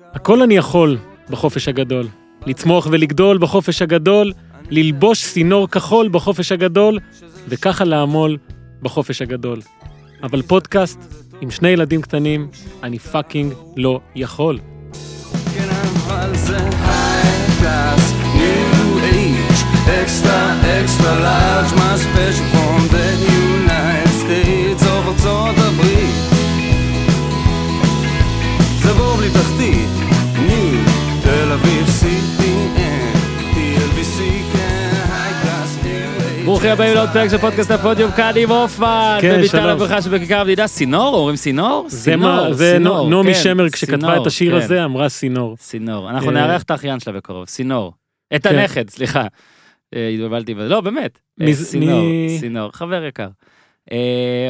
הכל אני יכול בחופש הגדול. לצמוח ולגדול בחופש הגדול, ללבוש צינור כחול בחופש הגדול, וככה לעמול בחופש הגדול. אבל פודקאסט עם שני ילדים קטנים, אני fucking לא יכול. כן, extra, extra large, my ברוכים הבאים לעוד פרק של פודקאסט הפודיום, כאן עם הופמן, כן, שלום. הברכה שבכיכר המדינה, סינור, אומרים סינור? סינור, נו- נעמי כן, שמר כשכתבה סינור, את השיר כן, הזה אמרה סינור. סינור, אנחנו אה, נארח את האחיין שלה בקרוב, סינור. את כן. הנכד, סליחה. אה, התבלבלתי. לא, באמת. אה, סינור, סינור, חבר יקר.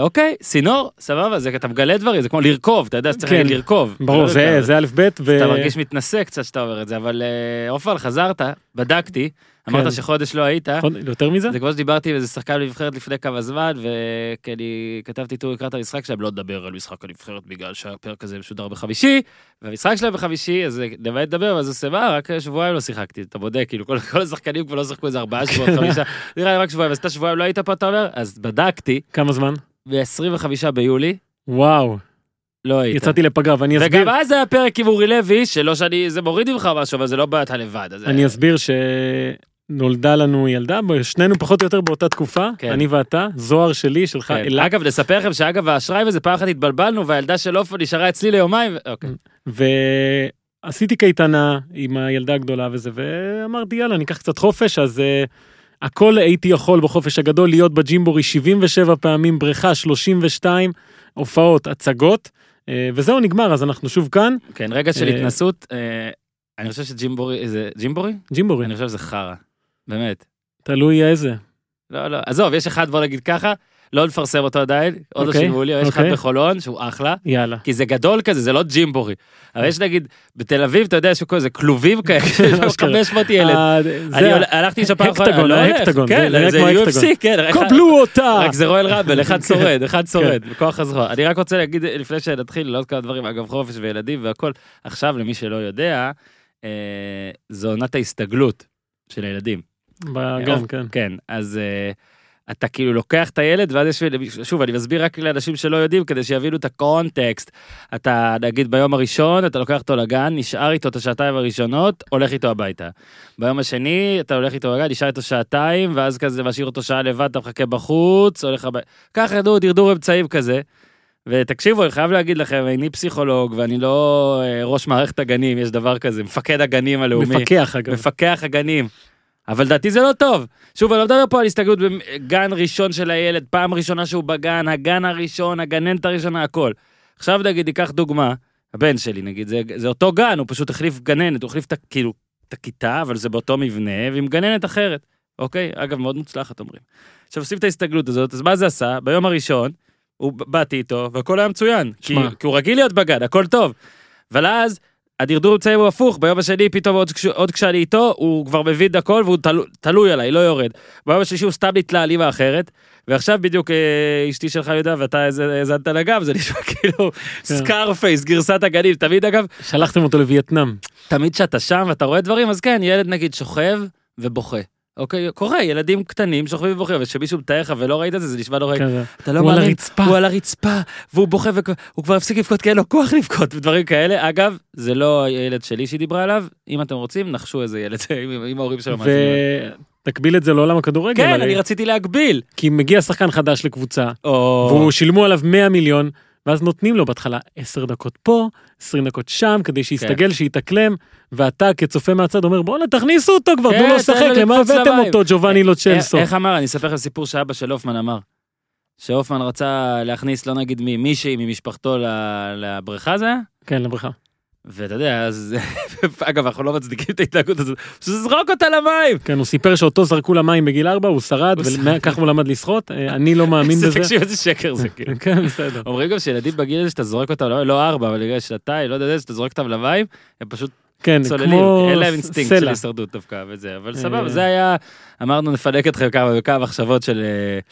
אוקיי, סינור, סבבה, זה אתה מגלה דברים, זה כמו לרכוב, אתה יודע שצריך כן, להגיד לרכוב. ברור, לא זה א' ב'. אתה מרגיש מתנשא קצת שאתה אומר את זה, אבל עופר, חזרת, בדקתי. אמרת שחודש לא היית. יותר מזה? זה כמו שדיברתי עם איזה שחקן בנבחרת לפני כמה זמן, וכי כתבתי איתו לקראת המשחק שלהם, לא לדבר על משחק הנבחרת בגלל שהפרק הזה משודר בחמישי, והמשחק שלהם בחמישי, אז באמת לדבר, אז עושה מה, רק שבועיים לא שיחקתי, אתה בודק, כאילו כל, השחקנים כבר לא שיחקו איזה ארבעה שבועות, חמישה, נראה לי רק שבועיים, אז אתה שבועיים לא היית פה, אתה אומר? אז בדקתי, כמה זמן? ב-25 ביולי, וואו, לא היית. יצאתי לפגרה ואני אסביר. וגם אז היה פרק עם אורי לוי, שלא שאני, זה מוריד ממך משהו, אבל זה לא בעיה, אתה לבד. אני אסביר שנולדה לנו ילדה, שנינו פחות או יותר באותה תקופה, כן. אני ואתה, זוהר שלי, שלך, כן. אלה, אגב, נספר לכם שאגב, האשראי וזה פעם אחת התבלבלנו, והילדה של עופר נשארה אצלי ליומיים, אוקיי. ועשיתי קייטנה עם הילדה הגדולה וזה, ואמרתי יאללה ניקח קצת חופש, אז uh, הכל הייתי יכול בחופש הגדול להיות בג'ימבורי 77 פעמים, בריכה 32, הופעות, הצגות, uh, וזהו נגמר, אז אנחנו שוב כאן, כן, רגע של אה, התנסות, אה, אני חושב שג'ימבורי, זה ג'ימבורי? ג'ימבורי, אני חושב שזה חרא, באמת. תלוי איזה. לא, לא, עזוב, יש אחד, בוא נגיד ככה, לא נפרסם אותו עדיין, עוד לא אוקיי, שילמו לי, יש אחד אוקיי. בחולון, שהוא אחלה, יאללה. כי זה גדול כזה, זה לא ג'ימבורי. אבל יש נגיד, בתל אביב, אתה יודע, יש כל זה כלובים כאלה, אשכרה. 500 ילד. אה, אני הלכתי שם פעם אחת, הקטגון, אני לא הולך. הקטגון, כן, זה UFC. כן, קבלו אותה! רק זה רואל רמבל, אחד שורד, אחד כן. שורד, בכוח הזרוע. אני רק רוצה להגיד, לפני שנתחיל, עוד כמה דברים, אגב, חופש וילדים והכל, עכשיו, למי שלא יודע, אה, זו עונת ההסתגלות של הילדים. בגן, כן. כן, אז אה, אתה כאילו לוקח את הילד, ואז יש, שוב, אני מסביר רק לאנשים שלא יודעים, כדי שיבינו את הקונטקסט. אתה, נגיד, ביום הראשון, אתה לוקח אותו לגן, נשאר איתו את השעתיים הראשונות, הולך איתו הביתה. ביום השני, אתה הולך איתו לגן, נשאר איתו שעתיים, ואז כזה משאיר אותו שעה לבד, אתה מחכה בחוץ, הולך הביתה. ככה, נו, דרדור אמצעים כזה. ותקשיבו, אני חייב להגיד לכם, איני פסיכולוג, ואני לא אה, ראש מערכת הגנים, יש דבר כזה, מפקד הגנים הלאומי. מפקח אגב. מפקח הגנים. אבל לדעתי זה לא טוב. שוב, אני לא מדבר פה על הסתגלות בגן ראשון של הילד, פעם ראשונה שהוא בגן, הגן הראשון, הגננת הראשונה, הכל. עכשיו נגיד, ניקח דוגמה, הבן שלי נגיד, זה, זה אותו גן, הוא פשוט החליף גננת, הוא החליף את, כאילו, את הכיתה, אבל זה באותו מבנה, ועם גננת אחרת. אוקיי? אגב, מאוד מוצלחת אומרים. עכשיו עושים את ההסתגלות הזאת, אז מה זה עשה? ביום הראשון, הוא, באתי איתו, והכל היה מצוין. כי, שמע. כי הוא רגיל להיות בגן, הכל טוב. אבל אז, הדרדור אמצעים הוא הפוך, ביום השני פתאום עוד, עוד כשאני איתו, הוא כבר מבין את הכל והוא תלו, תלוי עליי, לא יורד. ביום השלישי הוא סתם נתלה על אימא אחרת, ועכשיו בדיוק אה, אשתי שלך יודע ואתה האז- האזנת לגב, זה נשמע כאילו סקארפייס, גרסת הגנים, תמיד אגב, שלחתם אותו לווייטנאם. תמיד כשאתה שם ואתה רואה דברים, אז כן, ילד נגיד שוכב ובוכה. אוקיי, קורה, ילדים קטנים שוכבים ובוכים, וכשמישהו מתאר לך ולא ראית את זה, זה נשמע נורא. אתה לא מאמין. הוא על הרצפה, והוא בוכה, והוא כבר הפסיק לבכות כי אין לו כוח לבכות, ודברים כאלה. אגב, זה לא הילד שלי שהיא עליו, אם אתם רוצים, נחשו איזה ילד, אם ההורים שלו מאזינים. ותקביל את זה לעולם הכדורגל, כן. אני רציתי להגביל. כי מגיע שחקן חדש לקבוצה. והוא שילמו עליו 100 מיליון, ואז נותנים לו בהתחלה 10 דקות פה, 20 דקות שם, כדי שיסתגל, שיתאקלם, ואתה כצופה מהצד אומר בואנה תכניסו אותו כבר, כן, תנו לו לשחק, למה הבאתם למים?" אותו ג'ובאני איך- לוצ'לסו? איך אמר, אני אספר לכם סיפור שאבא של הופמן אמר. שהופמן רצה להכניס, לא נגיד מי, מישהי ממשפחתו לבריכה זה היה? כן, לבריכה. ואתה יודע, אז... אגב, אנחנו לא מצדיקים את ההתנהגות הזאת. פשוט זרוק אותה למים! כן, הוא סיפר שאותו זרקו למים בגיל 4, הוא שרד, הוא שרד. זה, בזה. תקשיב איזה שקר זה, כאילו. כן, בסדר. אומרים גם שילדים בגיל הזה שאתה זורק אותם, למים, לא ארבע, אבל בגלל שנתיים, לא יודע, שאתה זורק אותם למים, הם פשוט כן, צוללים, כמו אין להם אינסטינקט של. הישרדות דווקא וזה, אבל אה. סבבה, זה היה, אמרנו נפנק אתכם כמה וכמה מחשבות של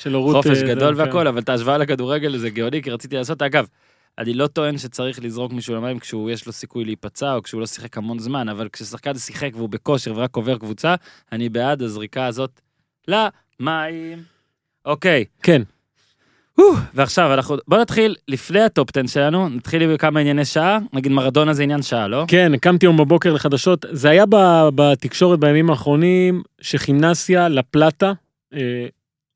אה, חופש אה, גדול זה, והכל, כן. אבל את ההשוואה לכדורגל זה גאוני, כי רציתי לעשות, אגב, אני לא טוען שצריך לזרוק מישהו למים כשהוא יש לו סיכוי להיפצע או כשהוא לא שיחק המון זמן, אבל כששחקן שיחק והוא בכושר ורק עובר קבוצה, אני בעד הזריקה הזאת למים. אוקיי, כן, ועכשיו אנחנו, בוא נתחיל לפני הטופ 10 שלנו, נתחיל עם כמה ענייני שעה, נגיד מרדונה זה עניין שעה, לא? כן, קמתי היום בבוקר לחדשות, זה היה בתקשורת בימים האחרונים, שכימנסיה, לפלטה, אה,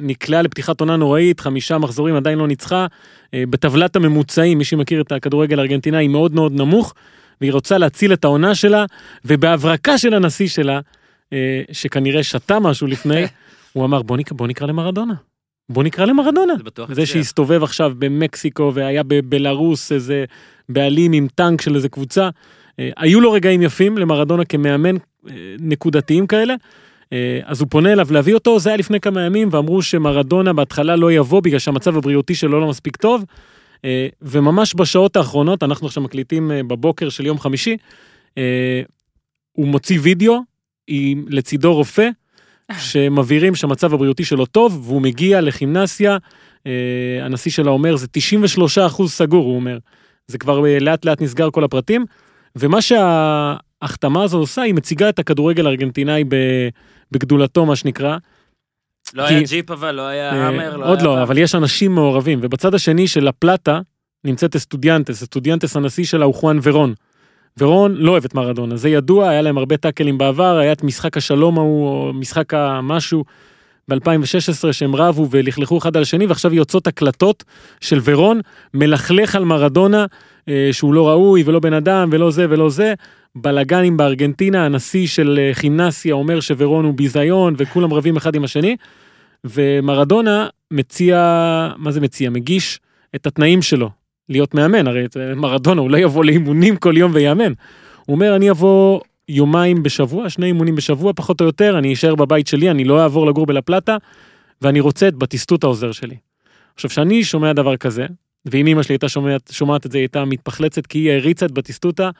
נקלעה לפתיחת עונה נוראית, חמישה מחזורים עדיין לא ניצחה, אה, בטבלת הממוצעים, מי שמכיר את הכדורגל הארגנטינאי, היא מאוד מאוד נמוך, והיא רוצה להציל את העונה שלה, ובהברקה של הנשיא שלה, אה, שכנראה שתה משהו לפני, הוא אמר בוא נקרא, בוא נקרא למרדונה. בוא נקרא למרדונה. זה בטוח זה. שהסתובב עכשיו במקסיקו והיה בבלארוס איזה בעלים עם טנק של איזה קבוצה. אה, היו לו רגעים יפים למרדונה כמאמן נקודתיים כאלה. אה, אז הוא פונה אליו להביא אותו, זה היה לפני כמה ימים, ואמרו שמרדונה בהתחלה לא יבוא בגלל שהמצב הבריאותי שלו לא מספיק טוב. אה, וממש בשעות האחרונות, אנחנו עכשיו מקליטים אה, בבוקר של יום חמישי, הוא מוציא וידאו עם לצידו רופא, שמבהירים שהמצב הבריאותי שלו טוב, והוא מגיע לכימנסיה, הנשיא שלה אומר, זה 93 אחוז סגור, הוא אומר. זה כבר לאט לאט נסגר כל הפרטים, ומה שההחתמה הזו עושה, היא מציגה את הכדורגל הארגנטינאי ב- בגדולתו, מה שנקרא. לא כי- היה GIF אבל, לא היה אה, לא עוד היה... לא, אבל יש אנשים מעורבים, ובצד השני של הפלטה נמצאת אסטודיאנטס, אסטודיאנטס הנשיא שלה הוא חואן ורון. ורון לא אוהב את מרדונה, זה ידוע, היה להם הרבה טאקלים בעבר, היה את משחק השלום ההוא, או משחק המשהו ב-2016 שהם רבו ולכלכו אחד על השני, ועכשיו יוצאות הקלטות של ורון, מלכלך על מרדונה, שהוא לא ראוי ולא בן אדם ולא זה ולא זה. בלאגנים בארגנטינה, הנשיא של אה, כימנסיה אומר שוורון הוא ביזיון, וכולם רבים אחד עם השני. ומרדונה מציע, מה זה מציע? מגיש את התנאים שלו להיות מאמן, הרי את- מרדונה הוא לא יבוא לאימונים כל יום ויאמן. הוא אומר, אני אבוא יומיים בשבוע, שני אימונים בשבוע פחות או יותר, אני אשאר בבית שלי, אני לא אעבור לגור בלפלטה, ואני רוצה את בטיסטות העוזר שלי. עכשיו, כשאני שומע דבר כזה, ואם אמא שלי הייתה שומעת, שומעת את זה, היא הייתה מתפחלצת, כי היא הריצה את בטיסטוטה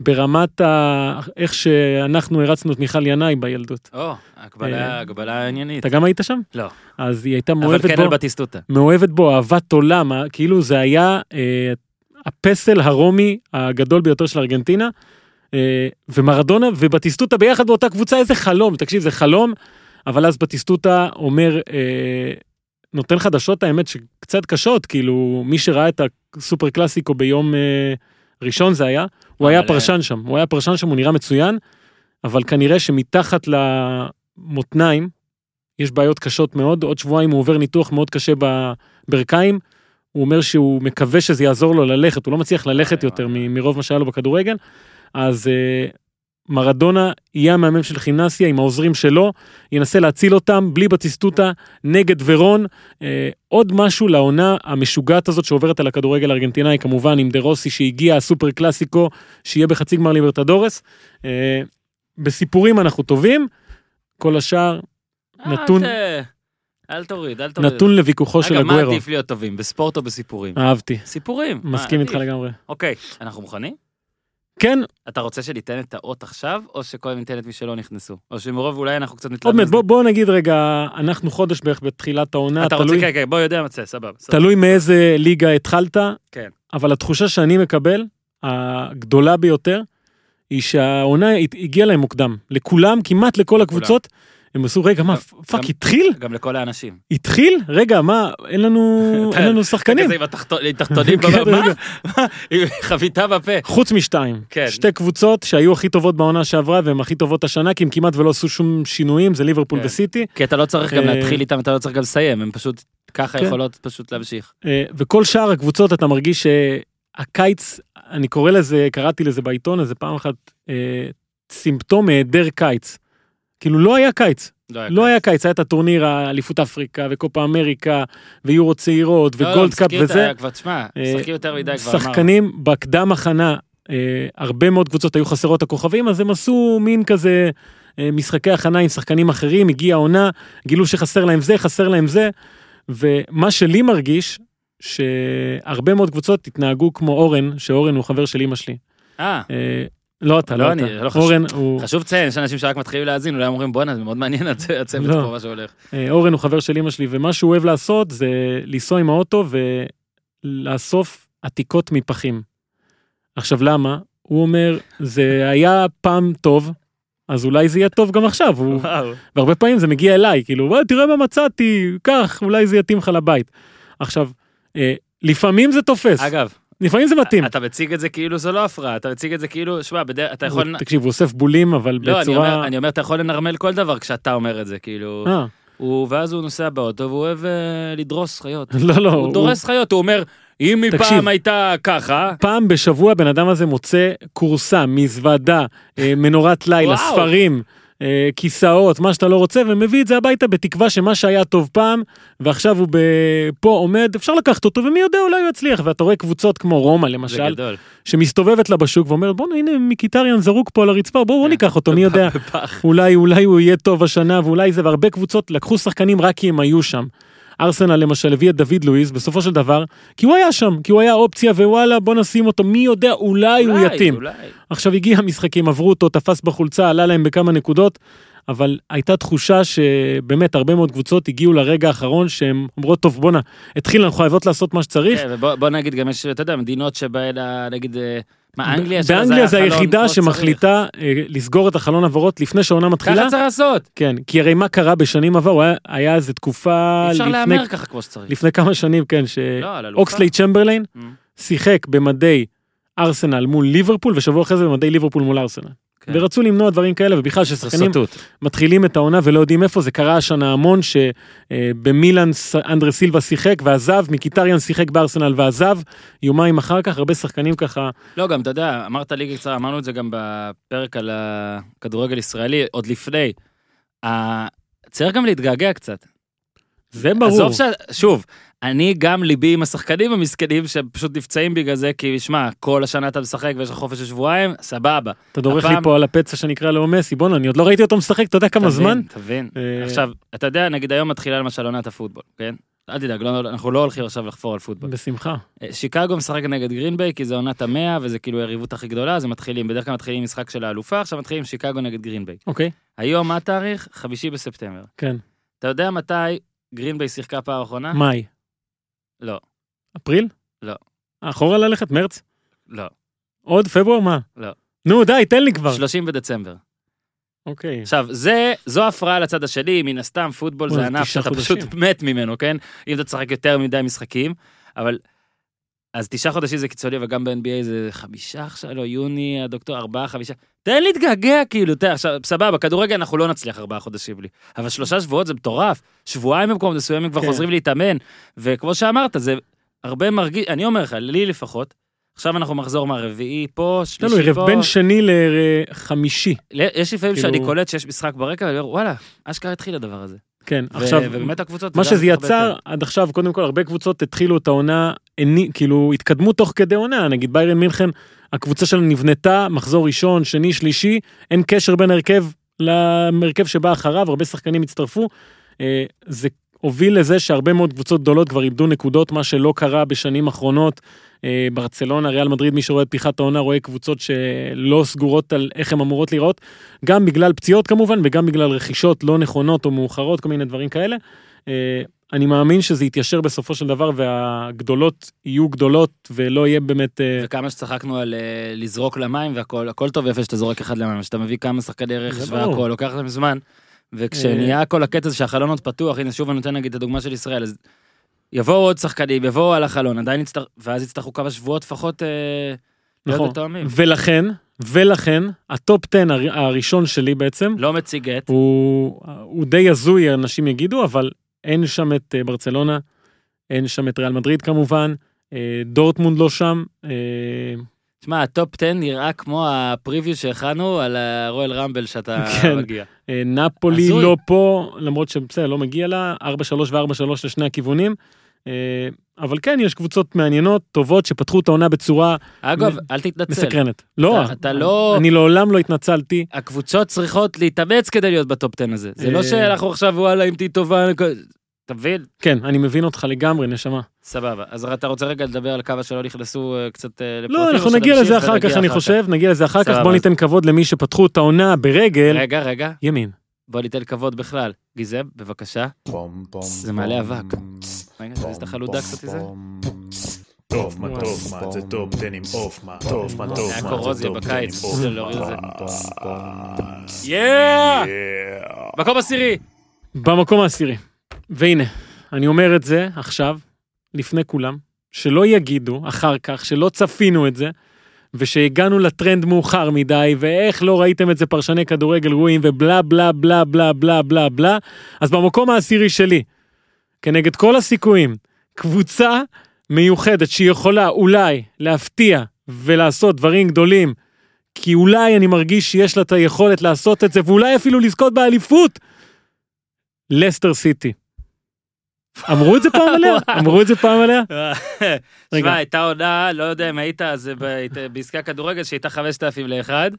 ברמת ה... איך שאנחנו הרצנו את מיכל ינאי בילדות. או, הגבלה, אה, הגבלה עניינית. אתה גם היית שם? לא. אז היא הייתה אבל מאוהבת כן בו. על בטיסטוטה. מאוהבת בו אהבת עולם, אה, כאילו זה היה אה, הפסל הרומי הגדול ביותר של ארגנטינה, אה, ומרדונה ובטיסטוטה ביחד באותה קבוצה, איזה חלום, תקשיב, זה חלום, אבל אז בטיסטוטה אומר, אה, נותן חדשות האמת שקצת קשות, כאילו מי שראה את הסופר קלאסיקו ביום אה, ראשון זה היה, הוא היה אבל, פרשן שם, הוא היה פרשן שם, הוא נראה מצוין, אבל כנראה שמתחת למותניים יש בעיות קשות מאוד, עוד שבועיים הוא עובר ניתוח מאוד קשה בברכיים, הוא אומר שהוא מקווה שזה יעזור לו ללכת, הוא לא מצליח ללכת וואי, יותר מרוב מה שהיה לו בכדורגל, אז אה, מרדונה יהיה המאמן של כימנסיה עם העוזרים שלו, ינסה להציל אותם בלי בטיסטוטה נגד ורון. אה, עוד משהו לעונה המשוגעת הזאת שעוברת על הכדורגל הארגנטינאי, כמובן עם דה רוסי שהגיע, הסופר קלאסיקו, שיהיה בחצי גמר ליברטדורס. אה, בסיפורים אנחנו טובים, כל השאר נתון- אל תוריד, אל תוריד. נתון לוויכוחו של אגב, מה הגוורו. עדיף להיות טובים, בספורט או בסיפורים? אהבתי, סיפורים. מסכים איתך? לגמרי. אוקיי, אנחנו מוכנים? כן, אתה רוצה שניתן את האות עכשיו, או שקודם ניתן את מי שלא נכנסו? או שמרוב אולי אנחנו קצת עוד מתלבטים. מעט, בוא, בוא נגיד רגע, אנחנו חודש בערך בתחילת העונה, אתה רוצה, תלוי, כן, כן, בוא יודע מצא, סבבה. סבבה. תלוי מאיזה ליגה התחלת, כן. אבל התחושה שאני מקבל, הגדולה ביותר, היא שהעונה הגיעה להם מוקדם. לכולם, כמעט לכל הקבוצות, הם עשו, רגע, מה, fuck, התחיל? גם לכל האנשים. התחיל? רגע, מה, אין לנו, אין לנו שחקנים. תחתונים, כן. מה? עם חביתה בפה. חוץ משתיים. כן. שתי קבוצות שהיו הכי טובות בעונה שעברה והן הכי טובות השנה, כי הם כמעט ולא עשו שום שינויים, זה ליברפול כן. וסיטי. כי אתה לא צריך גם אה, להתחיל איתם, אתה לא צריך גם לסיים, הם פשוט ככה כן. יכולות פשוט להמשיך. אה, וכל שאר הקבוצות אתה מרגיש שהקיץ, אני קורא לזה, קראתי לזה בעיתון איזה פעם אחת, אה, סימפטום היעדר קיץ. כאילו לא היה קיץ, לא היה קיץ, היה את הטורניר האליפות אפריקה וקופה אמריקה ויורו צעירות לא, לא, וגולד קאפ וזה. ה- כבר, תשמע, אה, משחקים יותר מדי כבר. אמרנו. שחקנים בקדם הכנה, אה, הרבה מאוד קבוצות היו חסרות הכוכבים, אז הם עשו מין כזה אה, משחקי הכנה עם שחקנים אחרים, הגיעה העונה, גילו שחסר להם זה, חסר להם זה, ומה שלי מרגיש, שהרבה מאוד קבוצות התנהגו כמו אורן, שאורן הוא חבר של אמא שלי. אה, לא אתה, לא לא אני. לא חשוב. אורן הוא, חשוב לציין, יש אנשים שרק מתחילים להאזין, אולי אומרים בואנה, זה מאוד מעניין הצ- הצוות לא. פה, מה שהולך. אה, אורן הוא חבר של אמא שלי, ומה שהוא אוהב לעשות זה לנסוע עם האוטו ולאסוף עתיקות מפחים. עכשיו למה? הוא אומר, זה היה פעם טוב, אז אולי זה יהיה טוב גם עכשיו. הוא... והרבה פעמים זה מגיע אליי, כאילו, "וואי, תראה מה מצאתי, קח, אולי זה יתאים לך לבית. עכשיו, אה, לפעמים זה תופס, אגב, לפעמים זה מתאים. אתה מציג את זה כאילו זו לא הפרעה, אתה מציג את זה כאילו, שמע, בדרך- אתה יכול... הוא- תקשיב, הוא אוסף בולים, אבל לא, אני בצורה... אומר, אני אומר, אתה יכול לנרמל כל דבר כשאתה אומר את זה, כאילו... אה, הוא, ואז הוא נוסע באוטו והוא אוהב אה, לדרוס חיות. לא, לא, הוא דורס חיות, הוא אומר, אם תקשיב. מפעם הייתה ככה, פעם בשבוע בן אדם הזה מוצא כורסה, מזוודה, אה, מנורת לילה. ספרים, אה, כיסאות, מה שאתה לא רוצה, ומביא את זה הביתה בתקווה שמה שהיה טוב פעם, ועכשיו הוא ב- פה עומד, אפשר לקחת אותו, ומי יודע, אולי הוא יצליח. ואתה רואה קבוצות כמו רומא למשל. שמסתובבת לה בשוק ואומרת, בוא'נה, הנה מיקיטריאן זרוק פה על הרצפה, בואו בוא כן. ניקח אותו, מי יודע. אולי אולי הוא יהיה טוב השנה ואולי זה והרבה קבוצות לקחו שחקנים רק כי הם היו שם. ארסנל למשל הביא את דוד לואיס בסופו של דבר כי הוא היה שם כי הוא היה אופציה ווואלה בוא נשים אותו מי יודע אולי הוא אולי, יתאים. אולי. עכשיו הגיע המשחקים עברו אותו תפס בחולצה עלה להם בכמה נקודות. אבל הייתה תחושה שבאמת הרבה מאוד קבוצות הגיעו לרגע האחרון שהן אומרות טוב בואנה התחיל אנחנו חייבות לעשות מה שצריך. כן, ובוא בוא נגיד גם יש, אתה יודע, מדינות שבהן, נגיד, אה, מה, אנגליה? באנגליה זה היחידה. שמחליטה אה, לסגור את החלון העברות לפני שהעונה מתחילה. ככה צריך לעשות. כן, כי הרי מה קרה בשנים עברו, היה, איזה תקופה אי אפשר לפני, להמר ככה כמו שצריך. לפני כמה שנים, כן, לא. שאוקסלי צ'מברליין Mm. שיחק במדי ארסנל מול ליברפול, ושבוע אחרי זה במדי ליברפול מול ארסנל. כן. ורצו למנוע דברים כאלה, ובכלל ששחקנים. מתחילים את העונה ולא יודעים איפה, זה קרה השנה המון, שבמילאן אנדרה סילבה שיחק ועזב, מיקיטריאן שיחק בארסנל ועזב, יומיים אחר כך, הרבה שחקנים ככה, לא, גם אתה יודע, אמרת ליגה קצרה, אמרנו את זה גם בפרק על הכדורגל ישראלי, עוד לפני. צריך גם להתגעגע קצת. זה ברור. עזוב ש... שוב, אני גם ליבי עם השחקנים המסכנים שפשוט נפצעים בגלל זה, כי שמע, כל השנה אתה משחק ויש לך חופש של שבועיים, סבבה. אתה דורך לי הפעם- פה על הפצע שנקרא לו מסי, בואנה, אני עוד לא ראיתי אותו משחק, אתה יודע כמה תבין, זמן? תבין. אה, עכשיו, אתה יודע, נגיד היום מתחילה למשל עונת הפוטבול, כן? אל תדאג, לא, אנחנו לא הולכים עכשיו לחפור על פוטבול. בשמחה. אה, שיקגו משחק נגד גרינביי, כי זה עונת המאה, וזה כאילו היריבות הכי גדולה, אז הם מתחילים, בדרך כלל מתחילים משחק של האלופה, עכשיו מתחילים שיקגו נגד גרינביי. אוקיי, היום, מה התאריך? חמישי בספטמבר. כן. אתה יודע מתי גרינביי שיחקה פעם אחרונה? מאי. לא. אפריל? לא. אחורה ללכת? מרץ? לא. עוד? פברואר? מה? לא. נו די, תן לי כבר. 30 בדצמבר. אוקיי. עכשיו, זה, זו הפרעה לצד השני, מן הסתם, פוטבול זה ענף שאתה חודשים. פשוט מת ממנו, כן? אם אתה תשחק יותר מדי משחקים, אבל... אז תשעה חודשים זה קיצוני, וגם ב-NBA זה חמישה עכשיו, לא, יוני, הדוקטור, ארבעה, חמישה. תן להתגעגע, כאילו, תראה, עכשיו, סבבה, כדורגל אנחנו לא נצליח ארבעה חודשים בלי. אבל שלושה שבועות זה מטורף. שבועיים במקום מסוימים כבר כן. חוזרים להתאמן, וכמו שאמרת, זה הרבה מרגיש, אני אומר לך, לי לפחות, עכשיו אנחנו מחזור מהרביעי פה, שלישי ערב פה. בין שני לחמישי. יש לפעמים כאילו- שאני קולט שיש משחק ברקע, ואני אומר, וואלה, אשכרה התחיל הדבר הזה. כן, ו- עכשיו, ובאמת הקבוצות... מה שזה יצר יותר. עד עכשיו, קודם כל, הרבה קבוצות התחילו את העונה, הני- כאילו, התקדמו תוך כדי עונה, נגיד ביירן מינכן, הקבוצה שלה נבנתה, מחזור ראשון, שני, שלישי, אין קשר בין ההרכב למרכב שבא אחריו, הרבה שחקנים הצטרפו. אה, זה הוביל לזה שהרבה מאוד קבוצות גדולות כבר איבדו נקודות, מה שלא קרה בשנים האחרונות. אה, ברצלונה, ריאל מדריד, מי שרואה את פתיחת העונה רואה קבוצות שלא סגורות על איך הן אמורות להיראות, גם בגלל פציעות כמובן וגם בגלל רכישות לא נכונות או מאוחרות, כל מיני דברים כאלה. אה, אני מאמין שזה יתיישר בסופו של דבר והגדולות יהיו גדולות ולא יהיה באמת... אה, וכמה שצחקנו על אה, לזרוק למים והכל, הכל טוב ויפה שאתה זורק אחד למים, שאתה מביא כמה שחקני רכש. והכל, לוקח להם זמן. וכשנהיה כל הקטע הזה שהחלון עוד פתוח, הנה שוב אני נותן נגיד את הדוגמה של ישראל, אז יבואו עוד שחקנים, יבואו על החלון, עדיין יצטרך, ואז יצטרכו כמה שבועות לפחות אה, להיות נכון. מתואמים. ולכן, ולכן, הטופ 10 הר- הראשון שלי בעצם, לא מציג את, הוא, הוא די הזוי, אנשים יגידו, אבל אין שם את אה, ברצלונה, אין שם את ריאל מדריד כמובן, אה, דורטמונד לא שם, אה, תשמע, הטופ 10 נראה כמו ה preview שהכנו על הרואל רמבל שאתה כן. מגיע. נפולי. לא פה, למרות שבסדר, לא מגיע לה, 4-3 ו-4-3 לשני הכיוונים. אבל כן, יש קבוצות מעניינות, טובות, שפתחו את העונה בצורה אגב, אל תתנצל. מסקרנת. לא, אתה- אתה לא- אני לעולם לא התנצלתי. הקבוצות צריכות להתאמץ כדי להיות בטופ 10 הזה. זה לא אה. שאנחנו עכשיו, וואלה, אם תהיי טובה, אתה מבין? כן, אני מבין אותך לגמרי, נשמה. סבבה. אז אתה רוצה רגע לדבר על כמה שלא נכנסו אה, קצת אה, לפרטים? לא, אנחנו נגיע לזה אחר כך, אני חושב, נגיע לזה אחר כך. בוא ניתן כבוד למי שפתחו את העונה ברגל. רגע, רגע, ימין. בוא ניתן כבוד בכלל. גיזם, בבקשה. זה מעלה אבק. רגע, תזיז את החלודה קצת מזה. טוב, מה טוב, מה זה טוב, תן עם עוף, מה טוב, מה טוב, מה זה טוב, תן עם עוף, זה להוריד את זה. מה. יאה! מקום עשירי. במקום העשירי. והנה, אני אומר את זה עכשיו, לפני כולם, שלא יגידו אחר כך שלא צפינו את זה, ושהגענו לטרנד מאוחר מדי, ואיך לא ראיתם את זה פרשני כדורגל רואים, ובלה בלה בלה בלה בלה בלה בלה, אז במקום העשירי שלי, כנגד כל הסיכויים, קבוצה מיוחדת שיכולה אולי להפתיע ולעשות דברים גדולים, כי אולי אני מרגיש שיש לה את היכולת לעשות את זה, ואולי אפילו לזכות באליפות. לסטר סיטי. אמרו את זה פעם עליה? אמרו את זה פעם עליה? תשמע, הייתה עונה, לא יודע אם היית אז היית בעסקה כדורגל שהייתה 5,000 לאחד.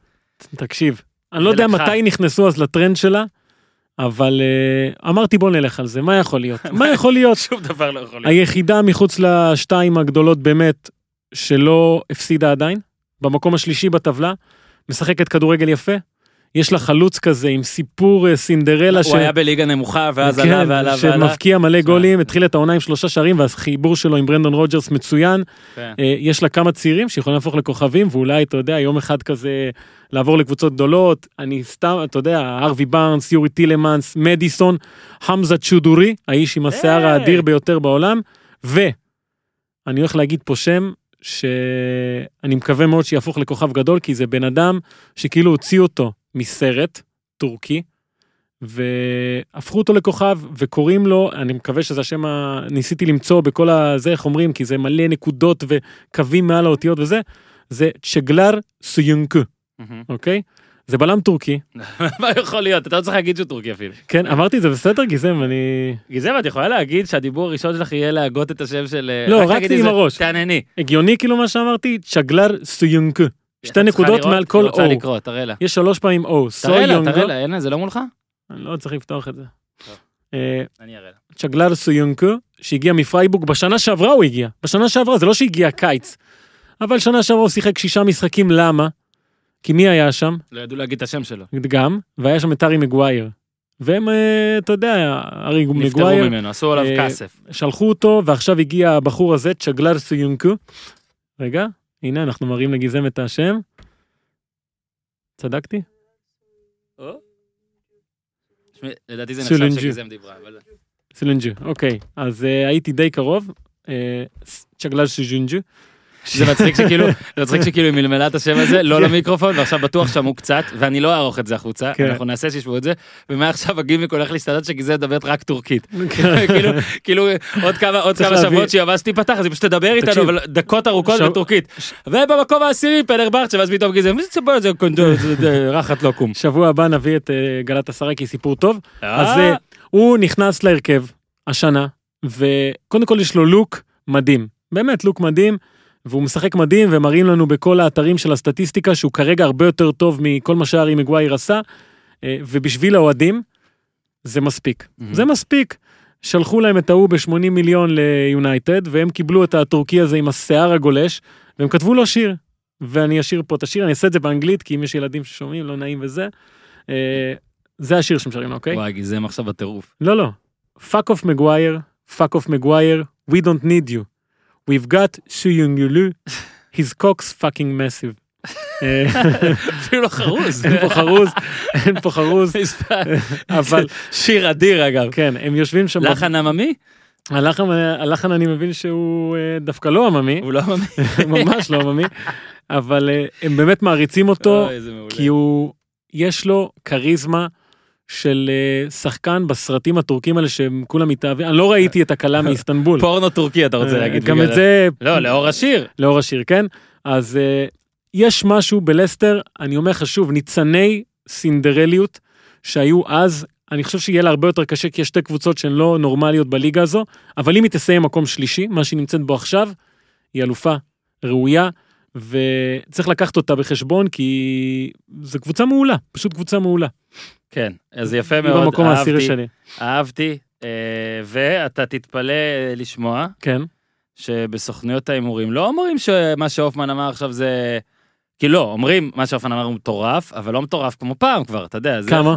תקשיב, אני לא יודע. מתי נכנסו אז לטרנד שלה, אבל אה, אמרתי בוא נלך על זה, מה יכול להיות? מה יכול להיות? שום דבר לא יכול להיות. היחידה מחוץ לשתיים הגדולות באמת שלא הפסידה עדיין, במקום השלישי בטבלה, משחקת כדורגל יפה, יש לה חלוץ כזה עם סיפור אה, סינדרלה הוא היה בליגה נמוכה ואז כן, עלה ועלה ועלה. שמבקיע מלא גולים, התחיל את העונה עם שלושה שערים והחיבור שלו עם ברנדון רוג'רס מצוין. כן. אה, יש לה כמה צעירים שיכולים להפוך לכוכבים ואולי אתה יודע יום אחד כזה לעבור לקבוצות גדולות אני סתם אתה יודע ארווי בארנס יורי טילמנס מדיסון חמזה צ'ודורי האיש עם השיער. האדיר ביותר בעולם ואני הולך להגיד פה שם שאני מקווה מאוד שיהפוך לכוכב גדול כי זה בן אדם שכאילו הוציא אותו מסרט טורקי. והפכו אותו לכוכב וקוראים לו אני מקווה שזה השם ה... ניסיתי למצוא בכל הזה איך אומרים כי זה מלא נקודות וקווים מעל האותיות וזה זה צ'גלר סויונקו. אוקיי זה בלם טורקי מה יכול להיות? אתה לא צריך להגיד שהוא טורקי אפילו. כן אמרתי את זה בסדר גיזם אני גיזם, את יכולה להגיד שהדיבור הראשון שלך יהיה להגות את השם של... לא, רק עם הראש. תענני. הגיוני כאילו מה שאמרתי צ'גלר סויונקו שתי נקודות? מעל כל היא רוצה לקרוא, תראה לה. יש שלוש פעמים או תראה לה, תראה לה, אין, זה לא מולך? אני לא צריך לפתוח את זה. אה, אני אראה לה. צ'גלר סויונקו שהגיע מפרייבורג בשנה שעברה הוא הגיע בשנה שעברה זה לא שהגיע קיץ. אבל שנה שעברה הוא שיחק שישה משחקים למה? כי מי היה שם? לא ידעו להגיד את השם שלו. גם והיה שם את ארי מגווייר. והם אה, אתה יודע ארי נפטרו מגווייר ממנו, עשו עליו אה, כסף. שלחו אותו ועכשיו הגיע הבחור הזה צ'גלר סויונקו. רגע הנה אנחנו מראים לגיזם את השם. צדקתי? לדעתי זה. נחשב שגיזם דיברה, אבל... סילנג'ו אוקיי אז אה, הייתי די קרוב. אה, צ'גלר סויונג'ו. זה מצחיק שכאילו, זה מצחיק שכאילו היא מלמלה את השם הזה, לא למיקרופון, ועכשיו בטוח שמעו קצת, ואני לא אערוך את זה החוצה, כן. אנחנו נעשה שישמעו את זה, ומעכשיו הגימיק הולך להשתנות שגיזם מדברת רק טורקית. כאילו, כאילו עוד כמה, עוד שבועות שהיא ממש תיפתח, אז היא פשוט תדבר איתנו. אבל דקות ארוכות בטורקית. ובמקום העשירי פנר ברצ'ה, ואז פתאום "זה בוא, זה קונדו, זה- זה רחת לא קום. שבוע הבא נביא את אה, גלת עשרה כי סיפור טוב. אז אה, אה, הוא נכנס להרכב השנה וקודם כל יש לו לוק מדהים באמת לוק מדהים והוא משחק מדהים ומראים לנו בכל האתרים של הסטטיסטיקה שהוא כרגע הרבה יותר טוב מכל מה שהארי מגווייר עשה אה, ובשביל האוהדים זה מספיק מהמם. זה מספיק. שלחו להם את ההוא ב-80 מיליון ליונייטד והם קיבלו את הטורקי הזה עם השיער הגולש והם כתבו לו שיר ואני אשיר פה את השיר אני אעשה את זה באנגלית כי אם יש ילדים ששומעים לא נעים וזה. אה, זה השיר שמשרים לו אוקיי? וואי, גיזם עכשיו בטירוף. לא לא. fuck off מגווייר, fuck off מגווייר, we don't need you. We've got שuyungulu, his cock's fucking massive. אפילו לא חרוז. אין פה חרוז, אין פה חרוז, אבל שיר אדיר אגב. כן, הם יושבים שם. לחן עממי? הלחן, הלחן אני מבין שהוא אה, דווקא לא עממי, הוא לא עממי. ממש לא עממי, אבל אה, הם באמת מעריצים אותו. כי הוא, יש לו כריזמה של אה, שחקן בסרטים הטורקים האלה שהם כולם מתאהבים, אני לא ראיתי את הכלה מאיסטנבול. פורנו טורקי אתה רוצה אה, להגיד. גם את זה, לא, לאור השיר. לאור השיר, כן? אז אה, יש משהו בלסטר, אני אומר לך שוב, ניצני סינדרליות שהיו אז, אני חושב שיהיה לה הרבה יותר קשה, כי יש שתי קבוצות שהן לא נורמליות בליגה הזו, אבל אם היא תסיים מקום שלישי, מה שהיא נמצאת בו עכשיו, היא אלופה ראויה, וצריך לקחת אותה בחשבון, כי זו קבוצה מעולה, פשוט קבוצה מעולה. כן, אז יפה מאוד, במקום העשירי אהבתי, שלי. אהבתי, אה, ואתה תתפלא אה, לשמוע כן, שבסוכנויות ההימורים לא אומרים שמה שהופמן אמר עכשיו זה... כי לא, אומרים מה שהופמן אמר הוא מטורף, אבל לא מטורף כמו פעם כבר, אתה יודע. זה- כמה?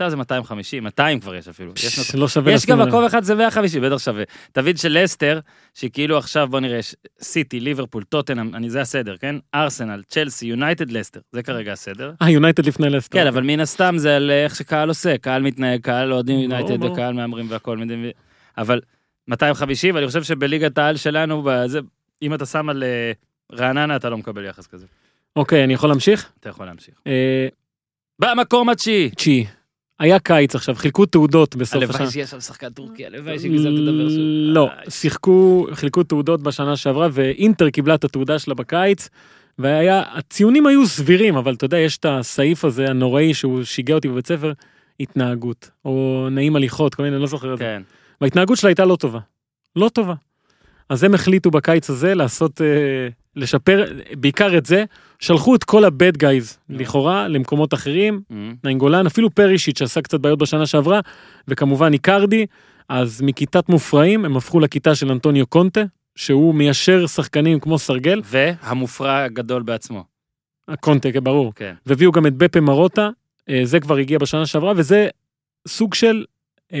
עכשיו זה 250, 200 כבר יש אפילו. יש. לא שווה יש גם. מקום אחד זה 150, בטח שווה. תבין של לסטר, שכאילו עכשיו בוא נראה, סיטי, ליברפול, טוטנאם, אני זה הסדר, כן? ארסנל, צ'לסי, יונייטד, לסטר, זה כרגע הסדר. אה, יונייטד לפני לסטר. כן, אבל מן הסתם זה על איך שקהל עושה, קהל מתנהג, קהל אוהדים ברור, יונייטד. וקהל מהמרים והכל, אבל 250, ואני חושב שבליגת העל שלנו, בזה, אם אתה שם על אה, רעננה, אתה לא מקבל יחס כזה. אוקיי, אני יכול להמשיך? אתה יכול להמשיך. אה, במקום התשיעי. תשיעי. היה קיץ עכשיו, חילקו תעודות בסוף השנה. הלוואי שיהיה שם שחקן טורקי, הלוואי שגזלת לדבר שוב. לא, איי. שיחקו, חילקו תעודות בשנה שעברה, ואינטר קיבלה את התעודה שלה בקיץ, והיה, הציונים היו סבירים, אבל אתה יודע, יש את הסעיף הזה הנוראי שהוא שיגע אותי בבית ספר, התנהגות, או נעים הליכות, כל מיני, אני לא זוכר את זה. כן. וההתנהגות שלה הייתה לא טובה. לא טובה. אז הם החליטו בקיץ הזה לעשות, אה, לשפר, בעיקר את זה, שלחו את כל ה-bad guys, לכאורה, למקומות אחרים, אמ, ניינגולן, אפילו פרישיט שעשה קצת בעיות בשנה שעברה, וכמובן איקרדי, אז מכיתת מופרעים הם הפכו לכיתה של אנטוניו קונטה, שהוא מיישר שחקנים כמו סרגל, והמופרע הגדול בעצמו. הקונטה, כן, ברור, כן. והביאו גם את בפה מרוטה, אה, זה כבר הגיע בשנה שעברה, וזה סוג של, אה,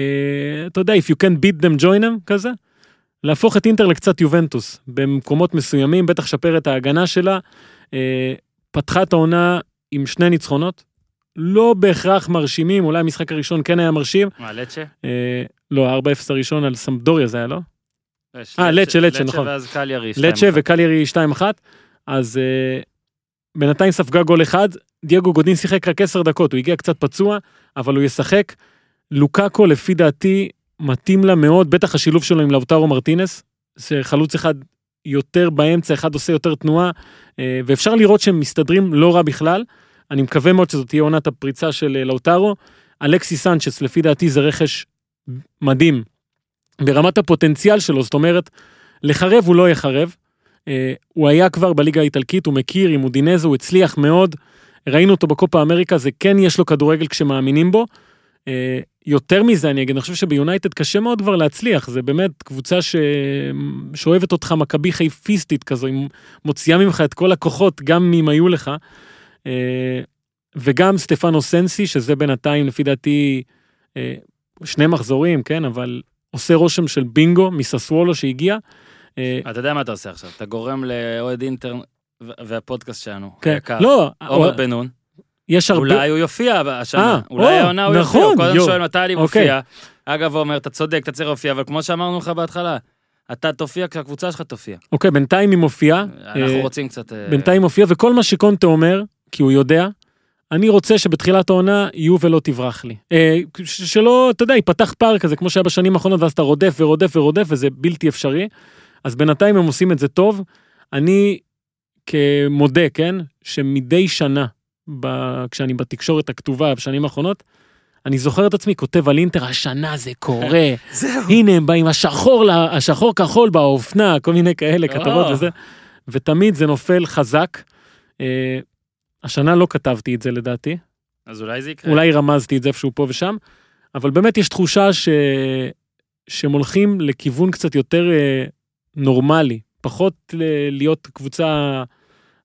אתה יודע, if you can beat them join them כזה, להפוך את אינטר לקצת יובנטוס, במקומות מסוימים, בטח לשפר את ההגנה שלה, אה, פתחה את העונה עם שני ניצחונות, לא בהכרח מרשימים, אולי המשחק הראשון כן היה מרשים, מה, לצ'ה? אה, לא, ה-4-0 הראשון על סמפדוריה זה היה, לא? יש אה, לצ'ה, לצ'ה, נכון. ואז קליארי. לצ'ה וקליירי 2-1, אז אה, בינתיים ספגה גול אחד, דייגו גודין שיחק רק 10 דקות, הוא הגיע קצת פצוע, אבל הוא ישחק. לוקאקו לפי דעתי מתאים לה מאוד, בטח השילוב שלו עם לאוטרו מרטינס, שחלוץ אחד יותר באמצע, אחד עושה יותר תנועה, אה, ואפשר לראות שהם מסתדרים לא רע בכלל. אני מקווה מאוד שזאת תהיה עונת הפריצה של אה, לאוטרו. אלכסי סנצ'ס לפי דעתי זה רכש מדהים ברמת הפוטנציאל שלו, זאת אומרת, לחרב הוא לא יחרב. אה, הוא היה כבר בליגה האיטלקית, הוא מכיר עם אודינזה, הוא הצליח מאוד. ראינו אותו בקופה אמריקה, זה כן יש לו כדורגל כשמאמינים בו. אה, יותר מזה אני אגיד, אני חושב שביונייטד קשה מאוד כבר להצליח, זה באמת קבוצה ש... שאוהבת אותך מכבי חיפיסטית כזו, היא מוציאה ממך את כל הכוחות, גם אם היו לך. אה, וגם סטפנו סנסי, שזה בינתיים לפי דעתי אה, שני מחזורים, כן, אבל עושה רושם של בינגו מססוולו שהגיע. אתה יודע מה אתה עושה עכשיו, אתה גורם לאוהד אינטר ו- והפודקאסט שלנו, כן, לא, עומר בן נון, יש הרבה, אולי הוא יופיע השנה, אה, אולי או, העונה הוא נכון, יופיע, הוא קודם יו. שואל מתי אני אוקיי. מופיע. אגב, עומר, אתה צודק, אתה צריך להופיע, אבל כמו שאמרנו לך בהתחלה, אתה תופיע כשהקבוצה שלך תופיע. אוקיי, בינתיים היא מופיעה, אנחנו אה, רוצים קצת... אה, בינתיים מופיע, וכל מה שקונטה אומר, כי הוא יודע, אני רוצה שבתחילת העונה יהיו ולא תברח לי. שלא, אתה יודע, ייפתח פער כזה, כמו שהיה בשנים האחרונות, ואז אתה רודף ורודף ורודף, וזה בלתי אפשרי. אז בינתיים הם עושים את זה טוב. אני כמודה, כן, שמדי שנה, ב... כשאני בתקשורת הכתובה בשנים האחרונות, אני זוכר את עצמי כותב על אינטר, השנה זה קורה, זהו. הנה הם באים, השחור, השחור כחול באופנה, כל מיני כאלה כתבות. וזה, ותמיד זה נופל חזק. אה, השנה לא כתבתי את זה לדעתי, אז אולי זה יקרה. אולי רמזתי את זה איפשהו פה ושם, אבל באמת יש תחושה ש... שהם הולכים לכיוון קצת יותר אה, נורמלי, פחות ל- להיות קבוצה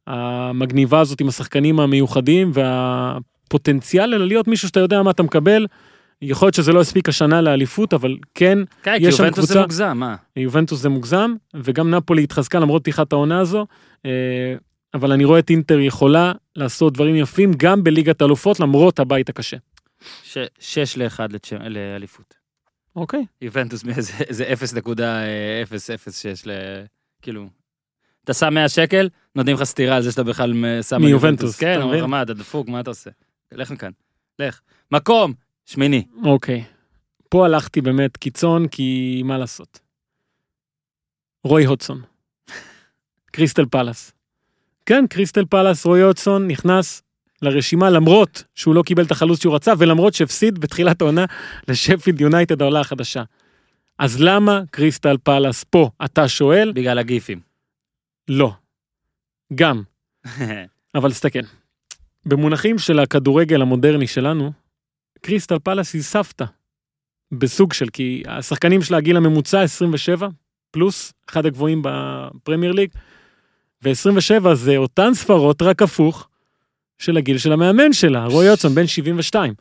המגניבה הזאת עם השחקנים המיוחדים והפוטנציאל, אלא להיות מישהו שאתה יודע מה אתה מקבל. יכול להיות שזה לא הספיק השנה לאליפות, אבל כן, כן, יש שם יובנטוס זה קבוצה- מוגזם, מה? יובנטוס זה מוגזם, וגם נפולי התחזקה למרות פתיחת העונה הזו, אה, אבל אני רואה את אינטר יכולה לעשות דברים יפים גם בליגת האלופות למרות הבית הקשה. ש- שש לאחד לצ'- לאליפות. אוקיי. יובנטוס איזה 0.006 ל... כאילו... אתה שם 100 שקל, נותנים לך סטירה על זה שאתה בכלל שם... מיובנטוס, כן, אומרים לך? מה, אתה דפוק, מה אתה עושה? לך מכאן, לך. מקום, שמיני. אוקיי. פה הלכתי באמת קיצון, כי מה לעשות. רוי הודסון. קריסטל פלאס. כן, קריסטל פלאס, רוי הודסון נכנס לרשימה למרות שהוא לא קיבל את החלוץ שהוא רצה, ולמרות שהפסיד בתחילת העונה לשפילד יונייטד העולה החדשה. אז למה קריסטל פלאס פה, אתה שואל? בגלל הגיפים. לא. גם. אבל תסתכל. במונחים של הכדורגל המודרני שלנו, קריסטל פלאס היא סבתא. בסוג של, כי השחקנים שלה, הגיל הממוצע 27, פלוס, אחד הגבוהים בפרמייר ליג, ו-27 זה אותן ספרות, רק הפוך, של הגיל של המאמן שלה, רוי יוצון, בן 72.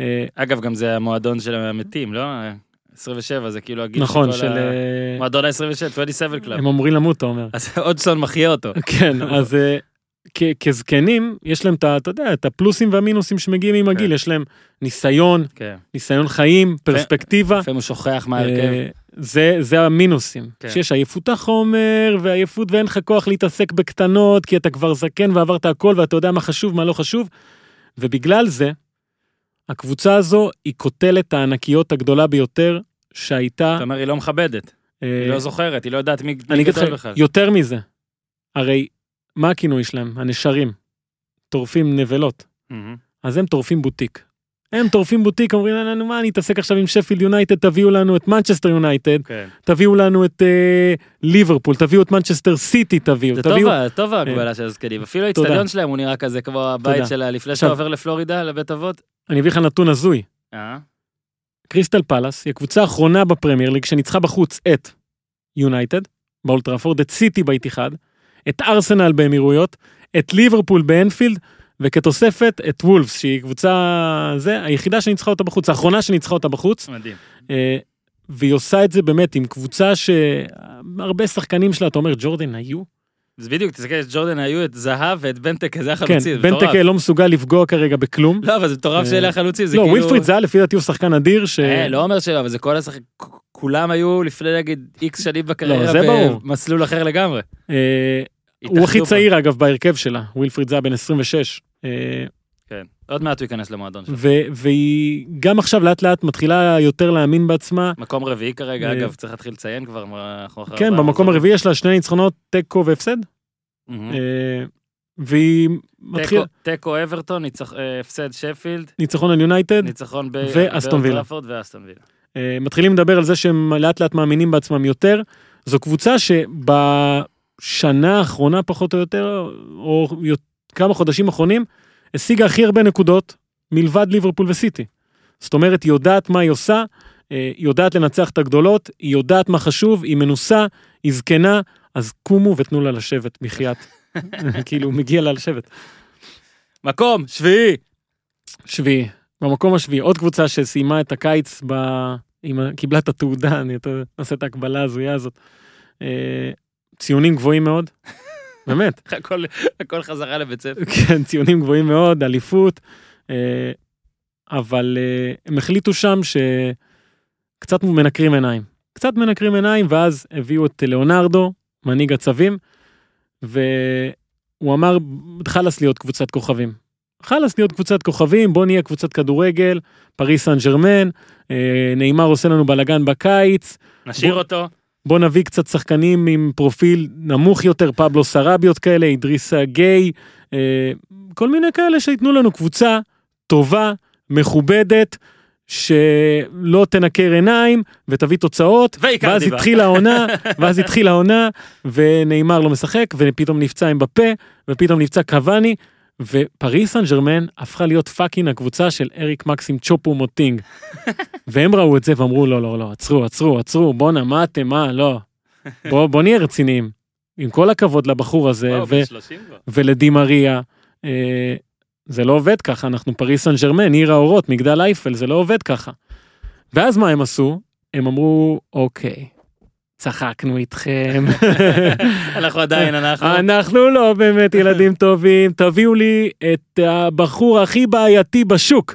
אה, אגב, גם זה המועדון של המתים, לא? 27 זה כאילו הגיל נכון, כל של... ה- אה, מועדון ה-27, 27 club. הם אומרים למות, אתה אומר. אז הודסון מחיה אותו. כן, אז כ- כזקנים, יש להם את ה... אתה יודע, את הפלוסים והמינוסים שמגיעים עם הגיל, כן. יש להם ניסיון, כן. ניסיון חיים, פרספקטיבה. לפעמים הוא שוכח מה ההרכב. אה, זה, זה המינוסים, כן. שיש עייפות החומר ועייפות ואין לך כוח להתעסק בקטנות כי אתה כבר זקן ועברת הכל ואתה יודע מה חשוב מה לא חשוב. ובגלל זה, הקבוצה הזו היא קוטלת הענקיות הגדולה ביותר שהייתה. אתה אומר, היא לא מכבדת, אה, היא לא זוכרת, היא לא יודעת מי אני אגיד גדול בכלל. יותר מזה, הרי מה הכינוי שלהם? הנשרים. טורפים נבלות. אז הם טורפים בוטיק. הם טורפים בוטיק, אומרים לנו מה אני אתעסק עכשיו עם שפילד יונייטד, תביאו לנו את מנצ'סטר יונייטד, כן. תביאו לנו את אה, ליברפול, תביאו את מנצ'סטר סיטי, תביאו, זה טוב תביאו, ה- טוב ההגבלה של הזקנים, אפילו. האיצטדיון שלהם הוא נראה כזה כמו הבית. שלה לפני שאתה עובר לפלורידה, לבית אבות. אני אביא לך נתון הזוי, אה? קריסטל פלאס היא הקבוצה האחרונה בפרמייר ליג שניצחה בחוץ את יונייטד, באולד טראפורד, את סיטי באיתיחד, את ארסנל באמירויות, את ליברפול באנפילד, וכתוספת את וולפס שהיא קבוצה זה היחידה שניצחה אותה בחוץ האחרונה שניצחה אותה בחוץ מדהים. אה, והיא עושה את זה באמת עם קבוצה שהרבה שחקנים שלה אתה אומר ג'ורדן היו אז בדיוק, תסתכל, ג'ורדן איו את זהא ואת בנטק, זה כן החלוצים, זה בנטק. לא מסוגל לפגוע כרגע בכלום לא, אבל זה מטורף אה, שאלה החלוצים, זה לא כאילו... ווילפריד זה היה לפי דעתי הוא שחקן אדיר ש... אה, לא אומר שלא, אבל זה כל השחק... כולם היו לפני נגיד איקס שנים בקריירה, לא, זה. במסלול אחר לגמרי. אה, הוא הכי צעיר אגב בהרכב שלה ווילפריד זה היה בן 26 אה, כן. עוד מעט הוא ייכנס למועדון שלו. והיא גם עכשיו לאט לאט מתחילה יותר להאמין בעצמה מקום רביעי כרגע, אגב, צריך להתחיל לציין כבר. אנחנו אחרי כן במקום. הרביעי יש לה שני ניצחונות תיקו והפסד. אה, והיא מתחילה תיקו- אברטון, אה, הפסד שפילד, ניצחון על יונייטד ניצחון ב- ואסטון וילה. ואסטון וילה. אה, מתחילים לדבר על זה שהם לאט לאט מאמינים בעצמם יותר. זו קבוצה שבשנה האחרונה פחות או יותר, או כמה חודשים אחרונים, השיגה הכי הרבה נקודות מלבד ליברפול וסיטי. זאת אומרת, היא יודעת מה היא עושה, אה, היא יודעת לנצח את הגדולות, היא יודעת מה חשוב, היא מנוסה, היא זקנה, אז קומו ותנו לה לשבת, בחייאת. כאילו, מגיע לה לשבת. מקום, שביעי. שביעי, במקום השביעי, עוד קבוצה שסיימה את הקיץ, ב... עם... קיבלה את התעודה, אני נעשה את ההקבלה ההזויה הזאת. אה, ציונים גבוהים מאוד, באמת, הכל- הכל חזרה לבית ספר. כן, ציונים גבוהים מאוד, אליפות, אה, אבל אה, הם החליטו שם שקצת מנקרים עיניים. קצת מנקרים עיניים, ואז הביאו את ליאונרדו, מנהיג הצווים, והוא אמר, חלאס להיות קבוצת כוכבים. חלאס להיות קבוצת כוכבים, בוא נהיה קבוצת כדורגל, פריס סן ג'רמן, אה, נאמר עושה לנו בלאגן בקיץ, נשאיר בוא- אותו. בוא נביא קצת שחקנים עם פרופיל נמוך יותר, פבלו סרביות כאלה, אידריסה גיי, אה, כל מיני כאלה שייתנו לנו קבוצה טובה, מכובדת, שלא תנקר עיניים ותביא תוצאות, ואז. התחילה העונה, ואז התחילה העונה, ונאמר לא משחק, ופתאום נפצע עם בפה, ופתאום נפצע קוואני, ופריס סן ג'רמן הפכה להיות פאקינג הקבוצה של אריק מקסים צ'ופו מוטינג. והם ראו את זה ואמרו לא לא לא עצרו עצרו עצרו בואנה מה אתם מה לא. בוא בוא נהיה רציניים. עם כל הכבוד לבחור הזה וואו, ו- בן 30 כבר. ולדימריה. אה, זה לא עובד ככה אנחנו פריס סן ג'רמן עיר האורות מגדל אייפל זה לא עובד ככה. ואז מה הם עשו? הם אמרו אוקיי. צחקנו איתכם. אנחנו עדיין, אנחנו. אנחנו לא באמת ילדים טובים, תביאו לי את הבחור הכי בעייתי בשוק.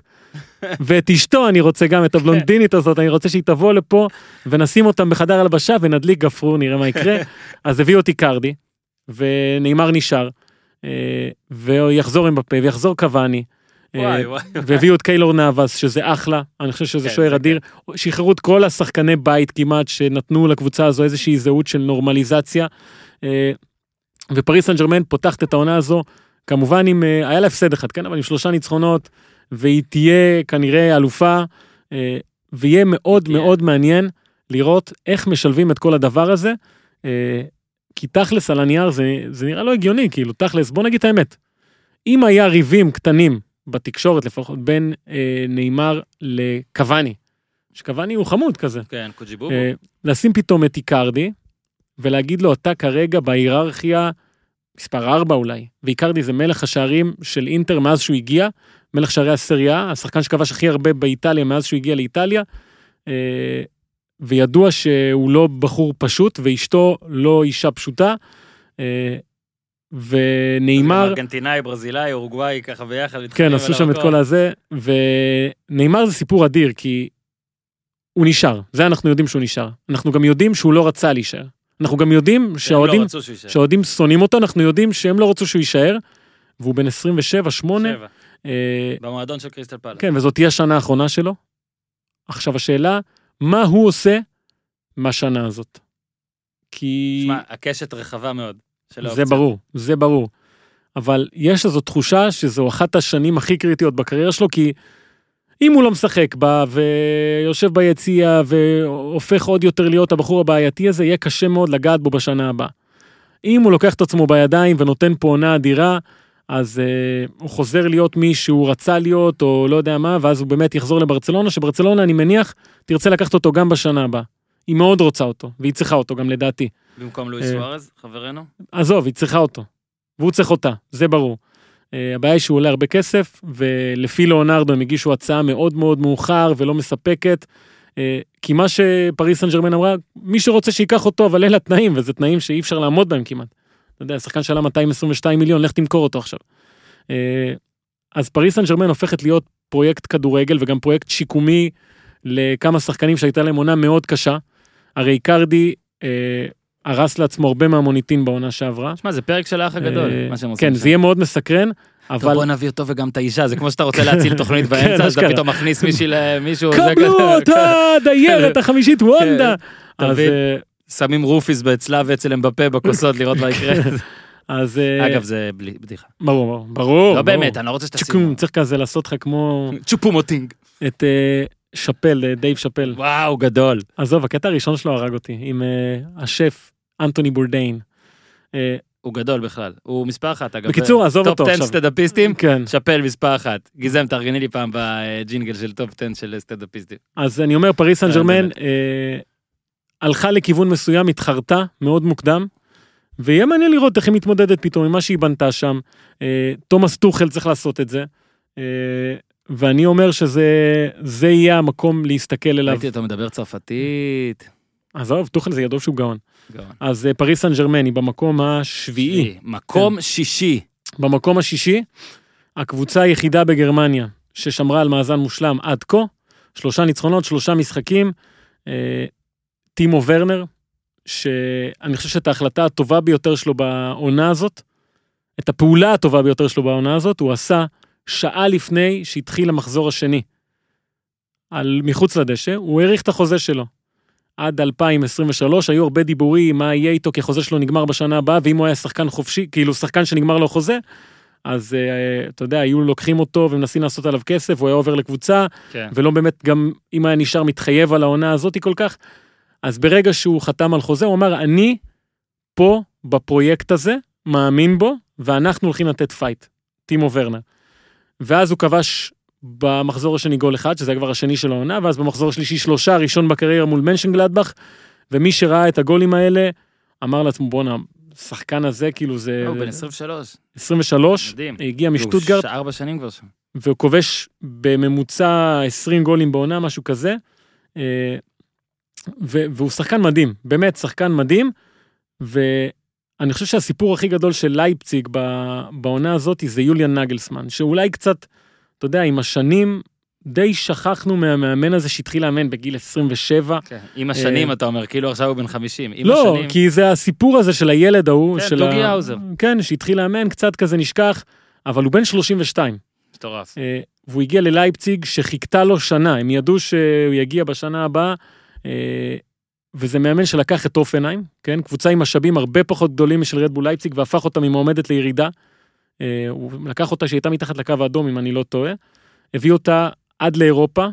ואת אשתו אני רוצה גם את הבלונדינית הזאת אני רוצה שהיא תבוא לפה ונשים אותם בחדר הלבשה ונדליק גפרור נראה מה יקרה אז הביאו אותי קרדי ונאמר נשאר אה, ויחזור עם בפה ויחזור קוואני. והביאו את קיילור נאבס שזה אחלה אני חושב שזה כן, שוער אדיר שחררו את כל השחקני בית כמעט שנתנו לקבוצה הזו איזושהי זהות של נורמליזציה. אה, ופריס סן ג'רמן פותחת את העונה הזו כמובן עם אה, היה לה הפסד אחד כן אבל עם שלושה ניצחונות והיא תהיה כנראה אלופה אה, ויהיה מאוד תהיה. מאוד מעניין לראות איך משלבים את כל הדבר הזה. אה, כי תכלס על הנייר זה, זה נראה לא הגיוני כאילו תכלס בוא נגיד את האמת. אם היה ריבים קטנים בתקשורת לפחות בין אה, נאמר לקוואני. שקוואני הוא חמוד כזה. כן, קוג'יבובו. אה, לשים פתאום את איקרדי ולהגיד לו אתה כרגע בהיררכיה מספר 4 אולי ואיקרדי זה מלך השערים של אינטר מאז שהוא הגיע מלך שערי הסריה, השחקן שכבש הכי הרבה באיטליה מאז שהוא הגיע לאיטליה, אה, וידוע שהוא לא בחור פשוט, ואשתו לא אישה פשוטה. אה, ונאמר, ארגנטינאי, ברזילאי, אורוגוואי, ככה ביחד. כן, עשו שם את. כל הזה, ונאמר זה סיפור אדיר, כי הוא נשאר, זה אנחנו יודעים שהוא נשאר. אנחנו גם יודעים שהוא לא רצה להישאר. אנחנו גם יודעים הם שהאוהדים לא שונאים אותו, אנחנו יודעים שהם לא רצו שהוא יישאר, והוא בן 27, 8, שבע. אה, במועדון של קריסטל פאלאס. כן, וזאת תהיה השנה האחרונה שלו. עכשיו השאלה, מה הוא עושה מהשנה הזאת? כי... תשמע, הקשת רחבה מאוד. של זה האופציות. ברור, זה ברור. אבל יש איזו תחושה שזו אחת השנים הכי קריטיות בקריירה שלו, כי אם הוא לא משחק בה ויושב ביציע והופך עוד יותר להיות הבחור הבעייתי הזה, יהיה קשה מאוד לגעת בו בשנה הבאה. אם הוא לוקח את עצמו בידיים ונותן פה עונה אדירה, אז uh, הוא חוזר להיות מי שהוא רצה להיות, או לא יודע מה, ואז הוא באמת יחזור לברצלונה, שברצלונה, אני מניח, תרצה לקחת אותו גם בשנה הבאה. היא מאוד רוצה אותו, והיא צריכה אותו גם לדעתי. במקום לואיס אה, סוארז, חברנו. עזוב, היא צריכה אותו. והוא צריך אותה, זה ברור. Uh, הבעיה היא שהוא עולה הרבה כסף, ולפי לאונרדו הם הגישו הצעה מאוד מאוד מאוחר ולא מספקת. Uh, כי מה שפריס סן ג'רמן אמרה, מי שרוצה שייקח אותו, אבל אלה התנאים, וזה תנאים שאי אפשר לעמוד בהם כמעט. אתה יודע, שחקן שעלה 222 מיליון, לך תמכור אותו עכשיו. אז פריס סן ג'רמן הופכת להיות פרויקט כדורגל וגם פרויקט שיקומי לכמה שחקנים שהייתה להם עונה מאוד קשה. הרי קרדי הרס לעצמו הרבה מהמוניטין בעונה שעברה. תשמע, זה פרק של האח הגדול, אה, מה שהם עושים. כן. זה יהיה מאוד מסקרן, טוב, אבל בוא נביא אותו וגם את האישה, זה כמו שאתה רוצה להציל תוכנית באמצע, כן, אז אתה. פתאום מכניס מישהי למישהו. קבלו אותה, דיירת החמישית וונדה. מבין? אה, שמים רופיס אצלה ואצל אמבפה בכוסות לראות מה יקרה. אז אה, אגב, זה בלי- בדיחה. ברור, ברור. לא. באמת, אני לא רוצה. צ'וקום, צריך כזה לעשות לך כמו צ'ופומוטינג. את אה, שאפל, אה, דייב שאפל. וואו, גדול. עזוב, הקטע הראשון שלו הרג אותי, עם אה, השף אנטוני בורדיין. אה, הוא גדול בכלל. הוא מספר אחת, אגב. בקיצור, עזוב אותו טופ 10 עכשיו. סטנדאפיסטים, כן, שאפל מספר אחת. גיזם, תארגני לי פעם בג'ינגל של טופ 10 של סטנדאפיסטים. אז אני אומר, פריס סן אה, ג'רמן. אה, הלכה לכיוון מסוים, התחרתה מאוד מוקדם, ויהיה מעניין לראות איך היא מתמודדת פתאום עם מה שהיא בנתה שם. אה, תומאס טוחל צריך לעשות את זה, אה, ואני אומר שזה זה יהיה המקום להסתכל אליו. ראיתי אותו מדבר צרפתית. עזוב, טוחל זה ידוע שהוא גאון. אז אה, פריס סן ג'רמן היא במקום השביעי, מקום שישי. במקום השישי, הקבוצה היחידה בגרמניה ששמרה על מאזן מושלם עד כה, שלושה ניצחונות, שלושה משחקים. אה, טימו ורנר, שאני חושב שאת ההחלטה הטובה ביותר שלו בעונה הזאת, את הפעולה הטובה ביותר שלו בעונה הזאת, הוא עשה שעה לפני שהתחיל המחזור השני. על מחוץ לדשא, הוא האריך את החוזה שלו. עד 2023 היו הרבה דיבורים מה יהיה איתו כי החוזה שלו נגמר בשנה הבאה ואם הוא היה שחקן חופשי כאילו שחקן שנגמר לו חוזה אז אה, אתה יודע היו לוקחים אותו ומנסים לעשות עליו כסף הוא היה עובר לקבוצה כן. ולא באמת גם אם היה נשאר מתחייב על העונה הזאתי כל כך. אז ברגע שהוא חתם על חוזה הוא אמר אני פה בפרויקט הזה מאמין בו ואנחנו הולכים לתת פייט. טימו ורנר. ואז הוא כבש במחזור השני גול אחד שזה כבר השני של העונה ואז במחזור השלישי שלושה ראשון בקריירה מול מנשנגלדבך ומי שראה את הגולים האלה אמר לעצמו בואנה השחקן הזה כאילו זה הוא בן 23. 23 מדהים. הגיע ש- ארבע שנים כבר שם. והוא כובש בממוצע 20 גולים בעונה, משהו כזה. אה, והוא שחקן מדהים, באמת שחקן מדהים. ואני חושב שהסיפור הכי גדול של לייפציג בעונה הזאת זה יוליאן נגלסמן, שאולי קצת, אתה יודע, עם השנים די שכחנו מהמאמן הזה שהתחיל לאמן בגיל 27. עם השנים אתה אומר, כאילו עכשיו הוא בן 50. עם לא, השנים- כי זה הסיפור הזה של הילד ההוא, כן, של דוגי האוזר. כן, שהתחיל לאמן, קצת כזה נשכח, אבל הוא בן 32. מטורף. אה, והוא הגיע ללייפציג שחיכתה לו שנה, הם ידעו שהוא יגיע בשנה הבאה, אה, וזה מאמן שלקח את אופנהיים, כן? קבוצה עם משאבים הרבה פחות גדולים משל רדבול לייפציג, והפך אותה ממועמדת לירידה. אה, הוא לקח אותה שהיא הייתה מתחת לקו האדום, אם אני לא טועה. הביא אותה עד לאירופה,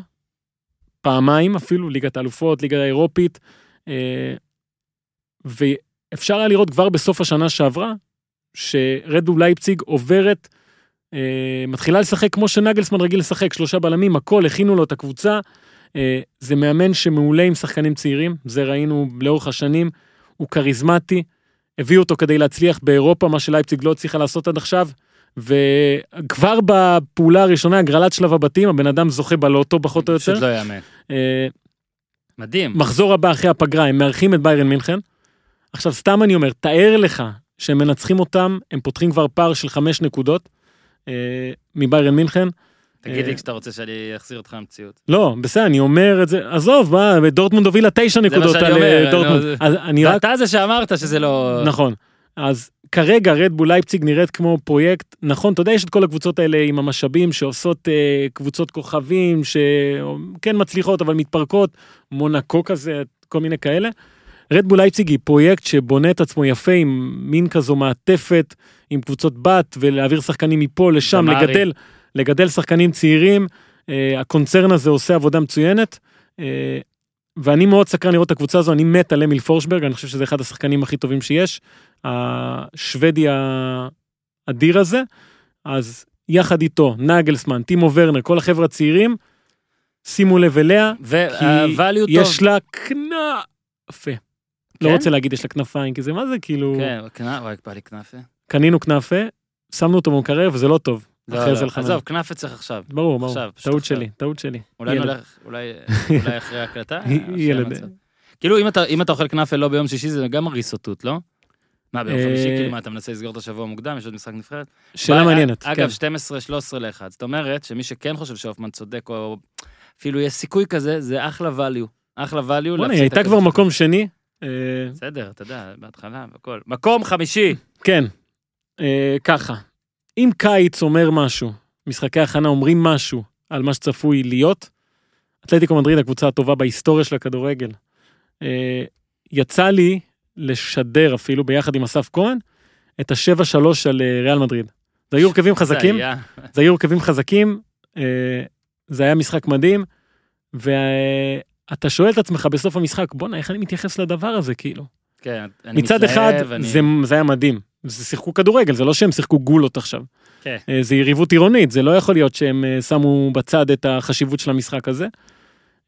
פעמיים אפילו, ליגת האלופות, ליגה האירופית. אה, ואפשר היה לראות כבר בסוף השנה שעברה, שרדבול לייפציג עוברת אה, מתחילה לשחק כמו שנגלסמן רגיל לשחק, שלושה בלמים, הכל, הכינו לו את הקבוצה. זה מאמן שמעולה עם שחקנים צעירים, זה ראינו לאורך השנים, הוא כריזמטי, הביאו אותו כדי להצליח באירופה, מה שלייפציג לא הצליחה לעשות עד עכשיו. וכבר בפעולה הראשונה, הגרלת שלב הבתים, הבן אדם זוכה בלוטו פחות או יותר. פשוט לא יאמן. אה, מדהים. מחזור הבא אחרי הפגרה, הם מארחים את ביירן מינכן. עכשיו, סתם אני אומר, תאר לך שהם מנצחים אותם, הם פותחים כבר פער של חמש נקודות אה, מביירן מינכן. תגיד אה, לי כשאתה רוצה שאני אחזיר אותך למציאות. לא, בסדר, אני אומר את זה, עזוב, מה, דורטמונד הובילה תשע נקודות שאני על אומר, אה, אני דורטמונד. לא- אז אני רק, ואתה זה שאמרת שזה לא... נכון. אז כרגע רדבול לייפציג נראית כמו פרויקט, נכון, אתה יודע, יש את כל הקבוצות האלה עם המשאבים שעושות אה, קבוצות כוכבים, שכן מצליחות אבל מתפרקות, מונקו כזה, כל מיני כאלה. רדבול לייפציג היא פרויקט שבונה את עצמו יפה עם מין כזו מעטפת, עם קבוצות בת, ולהעביר שחקנים מפה לשם, דמרי. לגדל, לגדל שחקנים צעירים. אה, הקונצרן הזה עושה עבודה מצוינת. אה, ואני מאוד סקרן לראות את הקבוצה הזו, אני מת על אמיל פורשברג, אני חושב שזה אחד השחקנים הכי טובים שיש. השוודי האדיר הזה, אז יחד איתו, נגלסמן, טימו ורנר, כל החבר'ה הצעירים, שימו לב אליה, כי והvalue טוב. יש לה כנפה. לא כן? רוצה להגיד יש לה כנפיים, כי זה מה זה כאילו, כן, כנ- וואי, בא לי כנאפה. קנינו כנפה, שמנו אותו במקרר וזה לא טוב. לא, אחרי לא, זה לחמם. עזוב, כנאפה צריך עכשיו. ברור, ברור, טעות. שלי, טעות שלי. אולי ילד. נלך, אולי אחרי ההקלטה? ילד. שיהיה מצב. כאילו אם אתה אוכל כנאפה לא ביום שישי זה גם מרגיש סוטוט, לא? מה ביום אה, חמישי כאילו מה אתה מנסה לסגור את השבוע מוקדם יש עוד משחק נבחרת? שאלה מעניינת. כן. אגב 12-13 ל-1 זאת אומרת שמי שכן חושב שהופמן צודק או אפילו יש סיכוי כזה זה אחלה value. אחלה value. בוא'נה, היא הייתה כבר. מקום שני. אה, בסדר אתה יודע בהתחלה והכל. מקום חמישי. כן, אה, ככה, אם קיץ אומר משהו, משחקי הכנה אומרים משהו על מה שצפוי להיות, אתלטיקו מדריד הקבוצה הטובה בהיסטוריה של הכדורגל. אה, יצא לי לשדר אפילו ביחד עם אסף כהן את השבע שלוש על אה, ריאל מדריד. זה היו הרכבים חזקים, זה היו הרכבים חזקים, אה, זה היה משחק מדהים, ואתה שואל את עצמך בסוף המשחק, בואנה, איך אני מתייחס לדבר הזה, כאילו? כן, אני מצד מתלהב, אחד אני- זה, זה היה מדהים, זה שיחקו כדורגל, זה לא שהם שיחקו גולות עכשיו. כן. אה, זה יריבות עירונית, זה לא יכול להיות שהם אה, שמו בצד את החשיבות של המשחק הזה.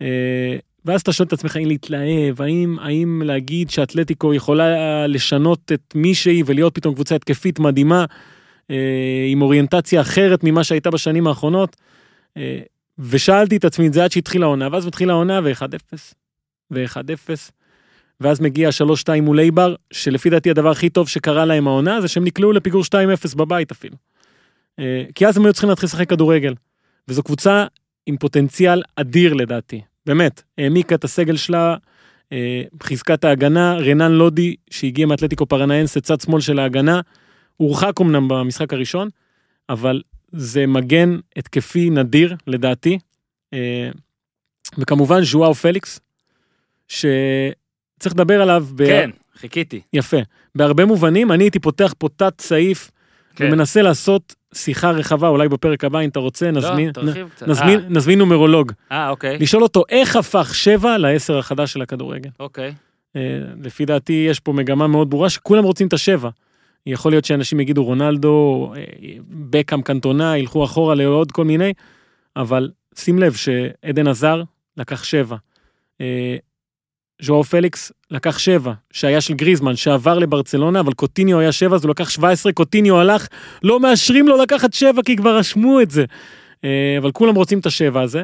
אה, ואז אתה שואל את עצמך אם להתלהב, האם, האם להגיד שאתלטיקו יכולה לשנות את מי שהיא ולהיות פתאום קבוצה התקפית מדהימה, עם אוריינטציה אחרת ממה שהייתה בשנים האחרונות. ושאלתי את עצמי את זה עד שהתחילה העונה, ואז מתחילה העונה ו-1-0, ו-1-0. ואז מגיע 3-2 מול אייבר, שלפי דעתי הדבר הכי טוב שקרה להם העונה זה שהם נקלעו לפיגור 2-0 בבית אפילו. אה, כי אז הם היו צריכים להתחיל לשחק כדורגל. וזו קבוצה עם פוטנציאל אדיר לדעתי, באמת. העמיקה את הסגל שלה, אה, חיזקה את ההגנה, רנן לודי שהגיע מאתלטיקו פרנאנס לצד שמאל של ההגנה, הורחק אמנם במשחק הראשון, אבל זה מגן התקפי נדיר לדעתי. אה, וכמובן ז'ואאו פליקס, שצריך לדבר עליו, ב... כן, חיכיתי. יפה. בהרבה מובנים, אני הייתי פותח פה תת סעיף כן. ומנסה לעשות שיחה רחבה, אולי בפרק הבא אם אתה רוצה, נזמין, לא, תרחיב קצת. נזמין, נזמין נומרולוג. אה, אה, אוקיי. לשאול אותו איך הפך שבע לעשר החדש של הכדורגל. אוקיי. אה, לפי דעתי יש פה מגמה מאוד ברורה שכולם רוצים את השבע. יכול להיות שאנשים יגידו רונלדו, אה, בקהאם קנטונה, ילכו אחורה לעוד כל מיני, אבל שים לב שאדן הזאר לקח שבע. אה, ז'ואאו פליקס לקח שבע, שהיה של גריזמן, שעבר לברצלונה, אבל קוטיניו היה שבע, אז הוא לקח 17, קוטיניו הלך, לא מאשרים לו לקחת שבע כי כבר רשמו את זה. אה, אבל כולם רוצים את השבע הזה.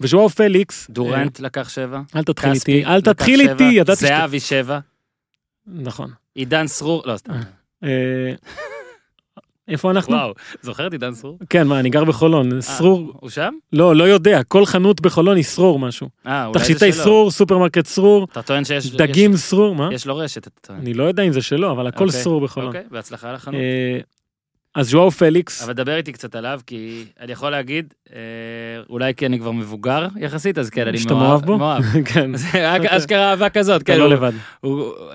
וז'ואאו פליקס, דורנט לקח שבע. אה, אל תתחיל איתי, אל תתחיל איתי, ידעתי. זהבי שבע. נכון. עידן סרור, לא סתם. איפה אנחנו? וואו, זוכר את עידן סרור? כן, מה, אני גר בחולון, אה, סרור, הוא שם? לא, לא יודע, כל חנות בחולון היא סרור משהו. אה, אולי זה תכשיטי שלו. סרור, סופרמרקט סרור, אתה טוען שיש... דגים סרור, מה? יש- לו רשת, אתה טוען. אני לא יודע אם זה שלו, אבל הכל אוקיי, סרור בחולון. אוקיי, בהצלחה לחנות. אה, אז ז'ואאו פליקס, אבל דבר איתי קצת עליו, כי אני יכול להגיד, אה, אולי כי אני כבר מבוגר יחסית, אז כן, אני שאתה מאוהב בו? מאוהב. כן, אשכרה אהבה כזאת, אתה כן. לא הוא- לבד.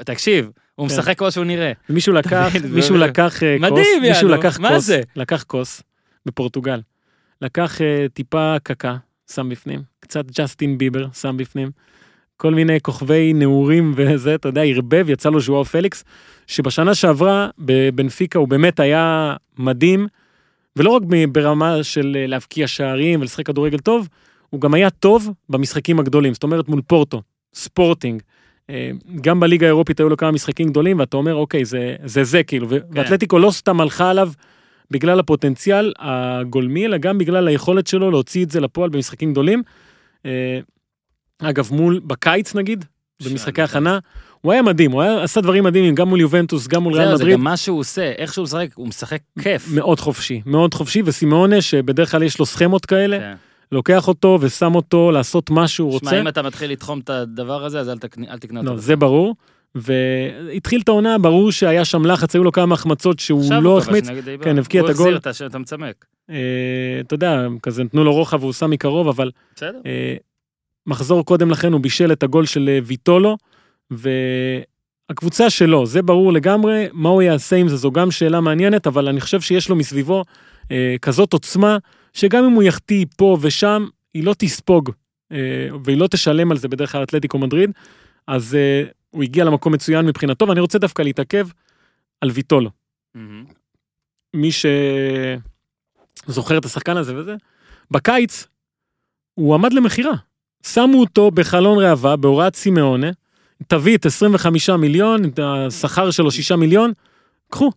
תקשיב, הוא כן. משחק כמו שהוא נראה. מישהו לקח, זה- מישהו לקח אה, מדהים, כוס, מישהו לקח כוס? לקח כוס בפורטוגל. לקח אה, טיפה קקה, שם בפנים, קצת ג'סטין ביבר, שם בפנים. כל מיני כוכבי נעורים וזה, אתה יודע, ערבב, יצא לו ז'ואר פליקס, שבשנה שעברה בבנפיקה הוא באמת היה מדהים, ולא רק ברמה של אה, להבקיע שערים ולשחק כדורגל טוב, הוא גם היה טוב במשחקים הגדולים, זאת אומרת מול פורטו, ספורטינג. אה, גם בליגה האירופית היו לו כמה משחקים גדולים, ואתה אומר, אוקיי, זה זה, זה כאילו, ו- ואתלטיקו לא סתם הלכה עליו בגלל הפוטנציאל הגולמי, אלא גם בגלל היכולת שלו להוציא את זה לפועל במשחקים גדולים. אה, אגב, מול, בקיץ נגיד, במשחקי שם, הכנה, הוא היה מדהים, הוא היה, עשה דברים מדהימים, גם מול יובנטוס, גם מול ריאל זהו, זה מדריד. גם מה שהוא עושה, איך שהוא משחק, הוא משחק כיף. מאוד חופשי, מאוד חופשי, וסימאונה, שבדרך כלל יש לו סכמות כאלה, כן. לוקח אותו ושם אותו לעשות מה שהוא שמע, רוצה. אם אתה מתחיל לתחום את הדבר הזה, אז אל תקנה אל תקנה לא, אותו. זה ברור. והתחיל את העונה, ברור שהיה שם לחץ, היו לו כמה החמצות שהוא לא הוא החמיץ. כן, הבקיע את הוא הגול. החזיר את הש- את המצמק. אה, אתה יודע, כזה נתנו לו רוחב והוא שם מקרוב, אבל בסדר. אה, מחזור קודם לכן הוא בישל את הגול של אה, ויטולו, והקבוצה שלו, זה ברור לגמרי, מה הוא יעשה עם זה, זו גם שאלה מעניינת, אבל אני חושב שיש לו מסביבו כזאת עוצמה, שגם אם הוא יחטיא פה ושם, היא לא תספוג, אה, והיא לא תשלם על זה בדרך כלל אתלטיקו מדריד, אז אה, הוא הגיע למקום מצוין מבחינתו, ואני רוצה דווקא להתעכב על ויטולו. מי שזוכר את השחקן הזה וזה, בקיץ הוא עמד למכירה. שמו אותו בחלון ראווה בהוראת סימאונה, תביא את 25 מיליון, את השכר שלו 6 מיליון, קחו,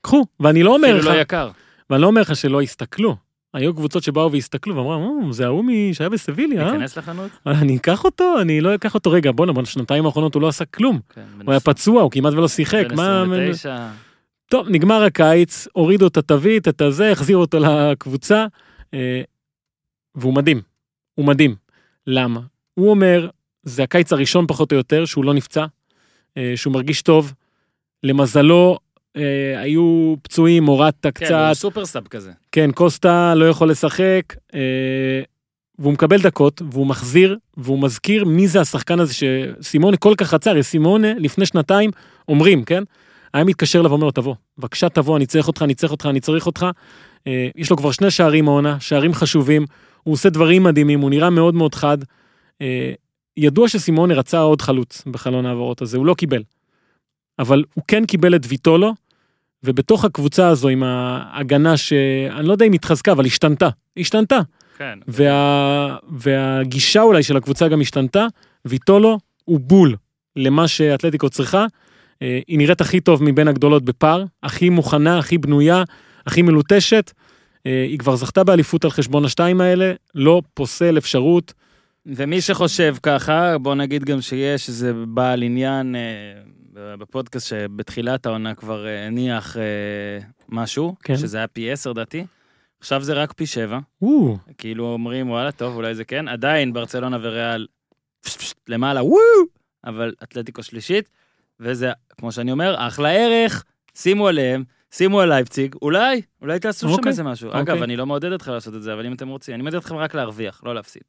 קחו. ואני לא אומר אפילו לך, לא יקר. ואני לא אומר לך שלא הסתכלו. היו קבוצות שבאו והסתכלו ואמרו, "אה, זה ההוא שהיה בסביליה, אה? ניכנס לחנות? אני אקח אותו, אני לא אקח אותו. רגע, בואנה, בשנתיים האחרונות הוא לא עשה כלום. כן, הוא היה פצוע, הוא כמעט ולא שיחק. בן מה... 29. טוב, נגמר הקיץ, הורידו את התווית, את הזה, החזירו אותו לקבוצה, אה, והוא מדהים. הוא מדהים. למה? הוא אומר, זה הקיץ הראשון פחות או יותר שהוא לא נפצע, אה, שהוא מרגיש טוב. למזלו, אה, היו פצועים, הורדת כן, קצת, הוא סופר סאב כזה. כן, קוסטה לא יכול לשחק, אה, והוא מקבל דקות, והוא מחזיר, והוא מזכיר מי זה השחקן הזה שסימונה כל כך רצה, סימונה לפני שנתיים אומרים, כן? היה מתקשר אליו ואומר לו, תבוא, בבקשה תבוא, אני צריך אותך, אני צריך אותך, אני צריך אותך. אה, יש לו כבר שני שערים העונה, שערים חשובים, הוא עושה דברים מדהימים, הוא נראה מאוד מאוד חד. אה, ידוע שסימונה רצה עוד חלוץ בחלון ההעברות הזה, הוא לא קיבל. אבל הוא כן קיבל את ויטולו, ובתוך הקבוצה הזו עם ההגנה שאני לא יודע אם התחזקה, אבל השתנתה, השתנתה. כן. וה... והגישה אולי של הקבוצה גם השתנתה, ויטולו הוא בול למה שאתלטיקו צריכה. אה, היא נראית הכי טוב מבין הגדולות בפער, הכי מוכנה, הכי בנויה, הכי מלוטשת. אה, היא כבר זכתה באליפות על חשבון השתיים האלה, לא פוסל אפשרות. ומי שחושב ככה, בוא נגיד גם שיש איזה בעל עניין אה, בפודקאסט שבתחילת העונה כבר אה, הניח אה, משהו, כן. שזה היה פי 10 דעתי. עכשיו זה רק פי 7, וואו, כאילו אומרים וואלה טוב אולי זה כן, עדיין ברצלונה וריאל פשט, פשט, למעלה וואו, אבל אתלטיקו שלישית, וזה כמו שאני אומר אחלה ערך, שימו עליהם. שימו על לייפציג, אולי, אולי תעשו שם אוקיי, איזה משהו. אגב, אוקיי. אני לא מעודד אתכם לעשות את זה, אבל אם אתם רוצים, אני מעודד אתכם רק להרוויח, לא להפסיד.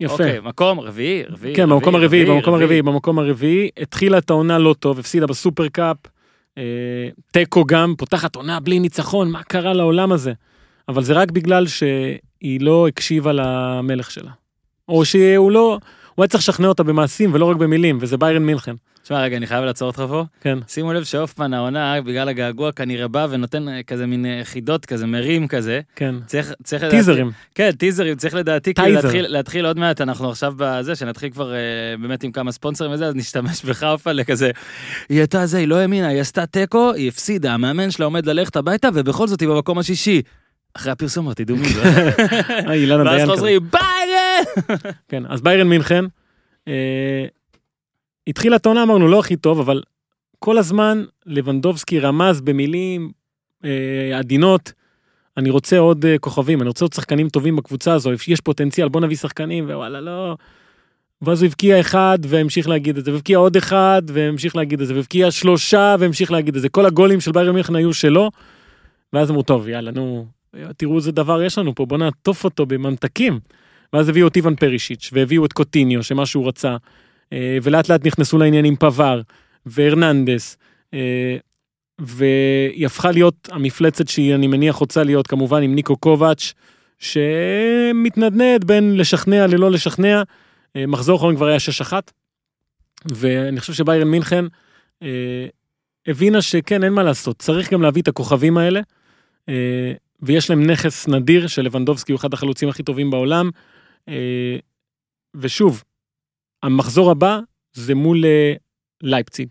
יפה. אוקיי, מקום רביעי, רביעי. כן, במקום הרביעי, במקום רביעי. הרביעי, במקום הרביעי, התחילה את העונה לא טוב, הפסידה בסופר קאפ, אה, תיקו גם, פותחת עונה בלי ניצחון, מה קרה לעולם הזה? אבל זה רק בגלל שהיא לא הקשיבה למלך שלה. או שהוא לא, הוא היה צריך לשכנע אותה במעשים ולא רק במילים, וזה ביירן מינכן. תשמע, רגע, אני חייב לעצור אותך פה. כן. שימו לב שהופמן העונה, בגלל הגעגוע, כנראה בא ונותן אה, כזה מין אה, חידות כזה, מרים כזה. כן. צריך, צריך לדעתי... טיזרים. כן, טיזרים, צריך לדעתי כאילו. להתחיל, להתחיל עוד מעט, אנחנו עכשיו בזה, שנתחיל כבר אה, באמת עם כמה ספונסרים וזה, אז נשתמש בך אופה לכזה. היא הייתה זה, היא לא האמינה, היא עשתה תיקו, היא הפסידה, המאמן שלה עומד ללכת הביתה, ובכל זאת היא במקום השישי. אחרי הפרסומות, תדעו מי זה. אילנה ואז דיין כזה. חוזרים, ביירן! כן, אז ביירן מינכן, אה, התחילה את העונה, אמרנו, לא הכי טוב, אבל כל הזמן לבנדובסקי רמז במילים אה, עדינות, אני רוצה עוד אה, כוכבים, אני רוצה עוד שחקנים טובים בקבוצה הזו, יש פוטנציאל, בוא נביא שחקנים, ווואלה, לא. ואז הוא הבקיע אחד והמשיך להגיד את זה, והבקיע עוד אחד והמשיך להגיד את זה, והבקיע שלושה והמשיך להגיד את זה. כל הגולים של ביירן מינכן היו שלו, ואז אמרו, טוב, יאללה, נו, תראו איזה דבר יש לנו פה, בוא נעטוף אותו בממתקים. ואז הביאו את איוון פרישיץ', והביאו את קוטיניו, שמה שהוא רצה, ולאט לאט נכנסו לעניין עם פבר, והרננדס, אה, והיא הפכה להיות המפלצת שהיא, אני מניח, רוצה להיות כמובן עם ניקו קובץ', שמתנדנד בין לשכנע ללא לשכנע. אה, מחזור אחרון כבר היה 6-1, ואני חושב שביירן מינכן אה, הבינה שכן, אין מה לעשות, צריך גם להביא את הכוכבים האלה, אה, ויש להם נכס נדיר שלבנדובסקי הוא אחד החלוצים הכי טובים בעולם. אה, ושוב, המחזור הבא זה מול אה, לייפציג.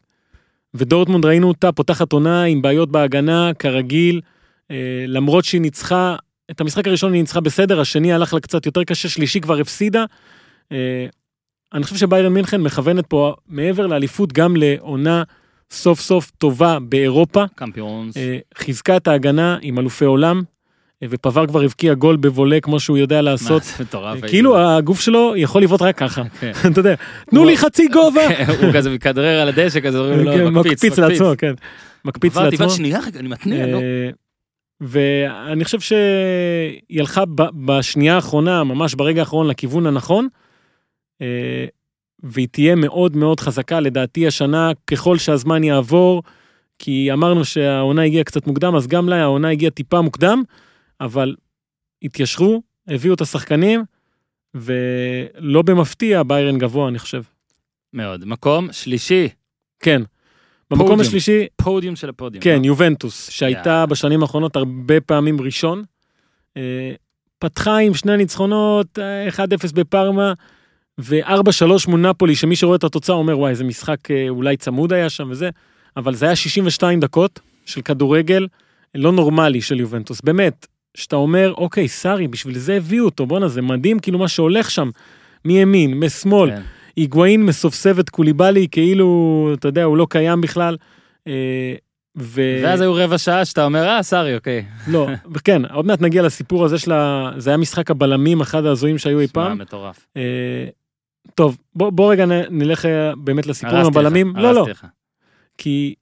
ודורטמונד ראינו אותה פותחת עונה עם בעיות בהגנה, כרגיל. אה, למרות שהיא ניצחה, את המשחק הראשון היא ניצחה בסדר, השני הלך לה קצת יותר קשה, שלישי כבר הפסידה. אה, אני חושב שביירן מינכן מכוונת פה מעבר לאליפות גם לעונה סוף סוף טובה באירופה. קמפיונס. חיזקה את ההגנה עם אלופי עולם, ופבר כבר הבקיע גול בבולה כמו שהוא יודע לעשות. מה, זה מטורף. אה, כאילו הגוף שלו יכול לבעוט רק ככה, כן. אתה יודע, תנו לי חצי גובה. הוא כזה מכדרר על הדשא כזה, כן, מקפיץ, מקפיץ לעצמו, כן. מקפיץ עברתי, לעצמו. אבל שנייה רגע, אני מתניע, לא. אה, ואני חושב שהיא הלכה בשנייה האחרונה, ממש ברגע האחרון, לכיוון הנכון, אה, והיא תהיה מאוד מאוד חזקה לדעתי השנה, ככל שהזמן יעבור, כי אמרנו שהעונה הגיעה קצת מוקדם, אז גם לה העונה הגיעה טיפה מוקדם, אבל התיישרו, הביאו את השחקנים, ולא במפתיע ביירן גבוה, אני חושב. מאוד. מקום שלישי, כן. במקום פודיום. השלישי, פודיום של הפודיום. כן, לא? יובנטוס, שהייתה יאללה. בשנים האחרונות הרבה פעמים ראשון. אה, פתחה עם שני ניצחונות, אה, 1-0 בפארמה, ו-4-3 מול נפולי, שמי שרואה את התוצאה אומר, וואי, איזה משחק אה, אולי צמוד היה שם וזה, אבל זה היה 62 דקות של כדורגל לא נורמלי של יובנטוס. באמת, שאתה אומר, אוקיי, סארי, בשביל זה הביאו אותו, בואנה, זה מדהים, כאילו מה שהולך שם, מימין, משמאל, כן. היגואין מסובסב את קוליבאלי כאילו, אתה יודע, הוא לא קיים בכלל. אה, ו... ואז היו רבע שעה שאתה אומר, אה, סארי, אוקיי. לא, כן, עוד מעט נגיע לסיפור הזה של ה... זה היה משחק הבלמים, אחד ההזויים שהיו אי שמע, פעם. מטורף. אה, טוב, בוא, בוא רגע נלך אה, באמת לסיפור עם הבלמים. לא, לא. כי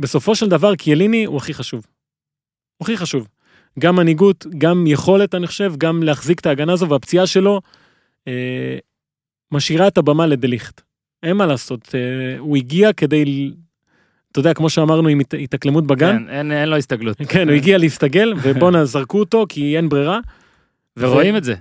בסופו של דבר קיאליני הוא הכי חשוב. הוא הכי חשוב. גם מנהיגות, גם יכולת, אני חושב, גם להחזיק את ההגנה הזו, והפציעה שלו אה, משאירה את הבמה לדליכט. אין מה לעשות, אה, הוא הגיע כדי, אתה יודע, כמו שאמרנו עם הת- התאקלמות בגן, כן, אין אין לו הסתגלות. כן, הוא הגיע להסתגל, ובואנה, זרקו אותו כי אין ברירה. ורואים את זה.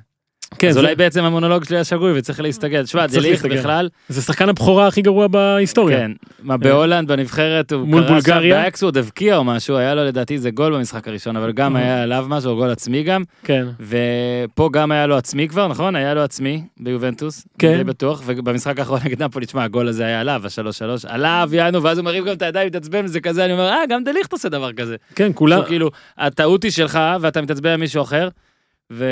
כן, אז זה, אולי בעצם המונולוג שלי היה שגוי וצריך להסתגל. תשמע, צריך דליכט להסתגל. בכלל, זה שחקן הבכורה הכי גרוע בהיסטוריה. כן, מה בהולנד בנבחרת הוא מול בולגריה? באייאקס הוא עוד הבקיע או משהו, היה לו לדעתי איזה גול במשחק הראשון, אבל גם. היה עליו משהו, גול עצמי גם, כן, ופה גם היה לו עצמי כבר, נכון? היה לו עצמי ביובנטוס, כן. די בטוח, ובמשחק האחרון נגד נפולי, תשמע, הגול הזה היה עליו, השלוש שלוש, עליו, יענו, ואז הוא מרים גם את הידיים, מתעצבן, וזה כזה, אני אומר, אה, גם דליכט עושה דבר כזה. כן, כולם, כאילו, הטעות היא שלך, ואתה מתעצבן על מישהו אחר, ו...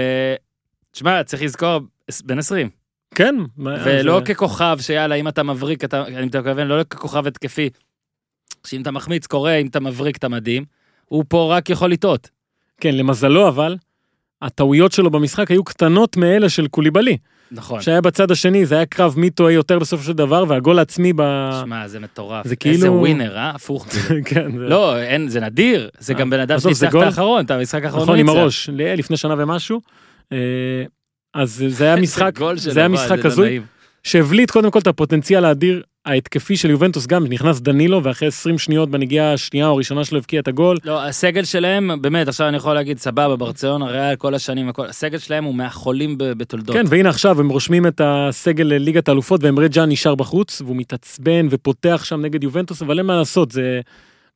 תשמע, צריך לזכור, בן 20, כן. ולא זה- ככוכב שיאללה, אם אתה מבריק, אתה, אני מתכוון, לא ככוכב התקפי, שאם אתה מחמיץ קורה, אם אתה מבריק אתה מדהים, הוא פה רק יכול לטעות. כן, למזלו אבל, הטעויות שלו במשחק היו קטנות מאלה של קוליבאלי. נכון. שהיה בצד השני, זה היה קרב מי טועה יותר בסופו של דבר, והגול העצמי ב... שמע, זה מטורף. זה איזה כאילו- ווינר, אה? הפוך. כן, זה... לא, אין, זה נדיר, זה גם בן אדם שניצח את. האחרון, את המשחק האחרון. נכון, עם. הראש, לפני שנה ומשהו. אה, אז זה היה משחק, זה היה משחק הזוי. שהבליט קודם כל את הפוטנציאל האדיר ההתקפי של יובנטוס גם, נכנס דנילו, ואחרי 20 שניות בנגיעה השנייה או הראשונה שלו הבקיע את הגול. לא, הסגל שלהם, באמת, עכשיו אני יכול להגיד, סבבה, ברצלונה, ריאל, כל השנים, הכל, הסגל שלהם הוא מהחולים בתולדות. כן, והנה עכשיו הם רושמים את הסגל לליגת האלופות, ואמרי ג'אן נשאר בחוץ, והוא מתעצבן ופותח שם נגד יובנטוס, אבל אין מה לעשות, זה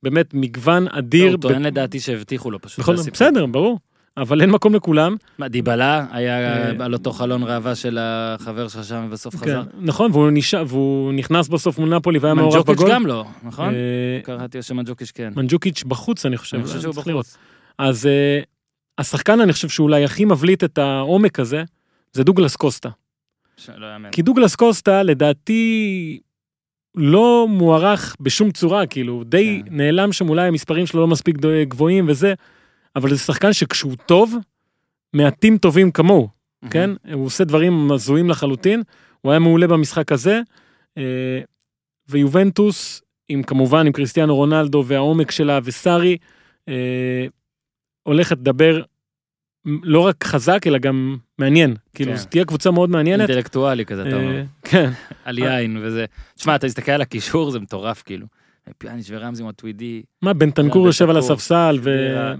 באמת מגוון לא, אדיר. הוא טוען לדעתי שהבטיחו לו פשוט. הסיפור. בסדר, ברור, אבל אין מקום לכולם. מה, דיבלה היה אה, על אותו חלון ראווה של החבר שלך שם ובסוף כן, חזר. נכון, והוא נשאר, והוא נכנס בסוף מול נפולי והיה מעורב מנג'וקיץ' בגול. גם לא, נכון? אה, קראתי שמנג'וקיץ' כן. מנג'וקיץ' בחוץ, אני חושב. אני חושב שהוא צריך לראות. בחוץ. אז אה, השחקן, אני חושב שאולי הכי מבליט את העומק הזה, זה דוגלס קוסטה. שלא יאמן. כי דוגלס קוסטה, לדעתי, לא מוערך בשום צורה, כאילו, די כן. נעלם שם, אולי המספרים שלו לא מספיק גבוהים וזה, אבל זה שחקן שכשהוא טוב, מעטים טובים כמוהו, מהמם. כן? הוא עושה דברים הזויים לחלוטין, הוא היה מעולה במשחק הזה, אה, ויובנטוס, עם כמובן עם קריסטיאנו רונלדו והעומק שלה וסארי, אה, הולכת לדבר לא רק חזק, אלא גם מעניין. כאילו, כן. זו תהיה קבוצה מאוד מעניינת. אינטלקטואלי כזה, אתה אומר. אה, כן, על יין וזה. תשמע, אתה מסתכל על הקישור, זה מטורף, כאילו. פיאניש ורמזי מטואידי, מה, בנטנקור גם יושב על הספסל, ו...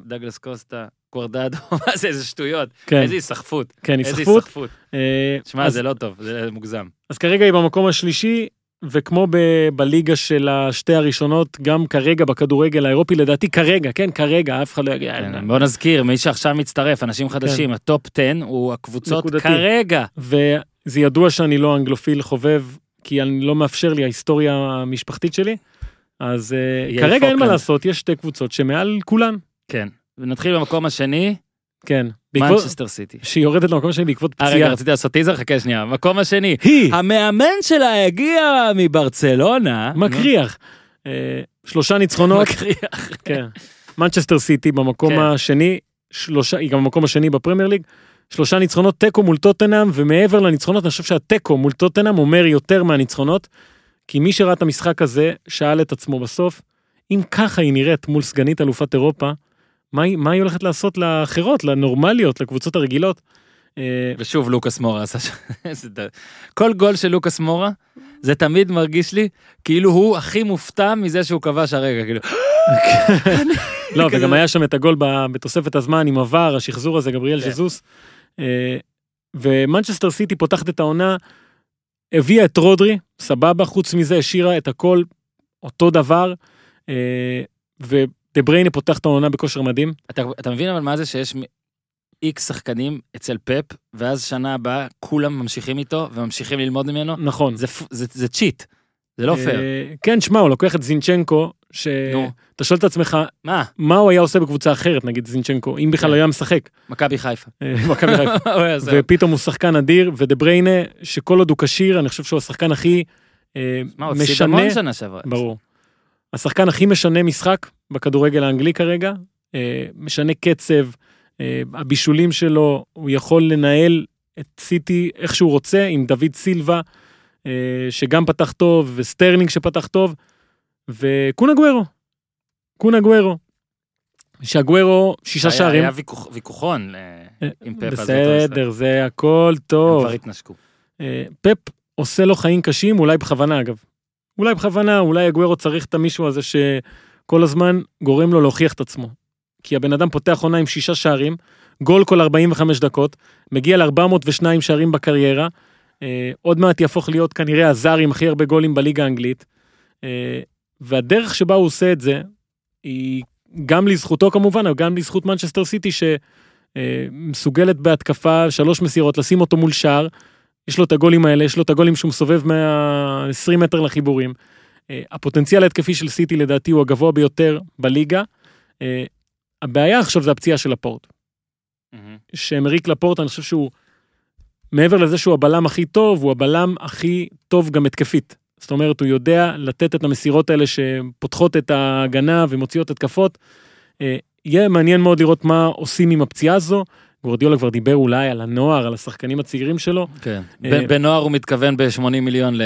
דוגלס קוסטה, קוודראדו, מה זה, איזה שטויות. כן, איזה היסחפות. כן, איזה היסחפות. אה, שמע, זה לא טוב, זה מוגזם. אז כרגע היא במקום השלישי, וכמו ב- בליגה של השתי הראשונות, גם כרגע בכדורגל האירופי, לדעתי כרגע, כן, כרגע, אף אחד לא יגיד, "אה, כן, בוא נזכיר, מי שעכשיו מצטרף, אנשים חדשים, הטופ 10 הוא הקבוצות נקודתי. כרגע. וזה ידוע שאני לא אנגלופיל חובב, כי אני לא מאפשר לי ההיסטוריה המשפחתית שלי, אז אה, כרגע אין מה. לעשות, יש שתי קבוצות שמעל כולן. כן. ונתחיל במקום השני, כן. מנצ'סטר סיטי. שהיא יורדת למקום שלי בעקבות אה, רגע, פציעה. רציתי לעשות טיזר, חכה שנייה. מקום השני. היא, המאמן שלה הגיע מברצלונה. מקריח. אה, שלושה ניצחונות, מקריח. כן. מנצ'סטר סיטי במקום כן. השני, שלושה, היא גם במקום השני בפרמייר ליג. שלושה ניצחונות תיקו מול טוטנאם, ומעבר לניצחונות, אני חושב שהתיקו מול טוטנאם אומר יותר מהניצחונות, כי מי שראה את המשחק הזה, שאל את עצמו בסוף, אם ככה היא נראית מול סגנית אלופת אירופה, מה היא, מה היא הולכת לעשות לאחרות, לנורמליות, לקבוצות הרגילות? אה, ושוב לוקאס מורה עשה ש... כל גול של לוקאס מורה, זה תמיד מרגיש לי כאילו הוא הכי מופתע מזה שהוא כבש הרגע, כאילו. לא, וגם היה שם את הגול בתוספת הזמן עם ה-VAR, השחזור הזה, גבריאל כן. ז'זוס. אה, ומנצ'סטר סיטי פותחת את העונה, הביאה את רודרי, סבבה, חוץ מזה השאירה את הכל אותו דבר, אה, ודה בריינה פותח את העונה בכושר מדהים. אתה, אתה מבין אבל מה זה שיש איקס שחקנים אצל פפ, ואז שנה הבאה כולם ממשיכים איתו וממשיכים ללמוד ממנו? נכון. זה, זה, זה cheat, זה לא פייר. אה, כן, שמע, הוא לוקח את זינצ'נקו. שאתה שואל את עצמך, מה? מה הוא היה עושה בקבוצה אחרת, נגיד זינצ'נקו, אם בכלל כן. היה משחק. מכבי חיפה. אה, מכבי חיפה. ופתאום הוא שחקן אדיר, ודה בריינה, שכל עוד הוא כשיר, אני חושב שהוא השחקן הכי אה, מה, הוא הפסיד משנה, המון שנה שעברה. ברור. השחקן הכי משנה משחק בכדורגל האנגלי כרגע, משנה קצב, הבישולים שלו, הוא יכול לנהל את סיטי איך שהוא רוצה, עם דוד סילבה, שגם פתח טוב, וסטרלינג שפתח טוב, וקון אגוארו. קון אגוארו. שאגוארו שישה היה- שערים. היה ויכוח- ויכוחון אה, עם פפ. בסדר, זה הכל משחק. הם טוב. כבר התנשקו. אה, פפ עושה לו חיים קשים, אולי בכוונה אגב. אולי בכוונה, אולי אגוארו צריך את המישהו הזה שכל הזמן גורם לו להוכיח את עצמו. כי הבן אדם פותח עונה עם שישה שערים, גול כל 45 דקות, מגיע ל-402 שערים בקריירה, אה, עוד מעט יהפוך להיות כנראה הזר עם הכי הרבה גולים בליגה האנגלית. אה, והדרך שבה הוא עושה את זה, היא גם לזכותו כמובן, אבל גם לזכות מנצ'סטר סיטי שמסוגלת בהתקפה, שלוש מסירות, לשים אותו מול שער. יש לו את הגולים האלה, יש לו את הגולים שהוא מסובב מה-20 מטר לחיבורים. אה, הפוטנציאל ההתקפי של סיטי לדעתי הוא הגבוה ביותר בליגה. אה, הבעיה עכשיו זה הפציעה של לפורט. שמריק לפורט, אני חושב שהוא, מעבר לזה שהוא הבלם הכי טוב, הוא הבלם הכי טוב גם התקפית. זאת אומרת, הוא יודע לתת את המסירות האלה שפותחות את ההגנה ומוציאות התקפות. אה, יהיה מעניין מאוד לראות מה עושים עם הפציעה הזו. גורדיולה כבר דיבר אולי על הנוער, על השחקנים הצעירים שלו. כן. אה, בנוער הוא מתכוון ב-80 מיליון ל...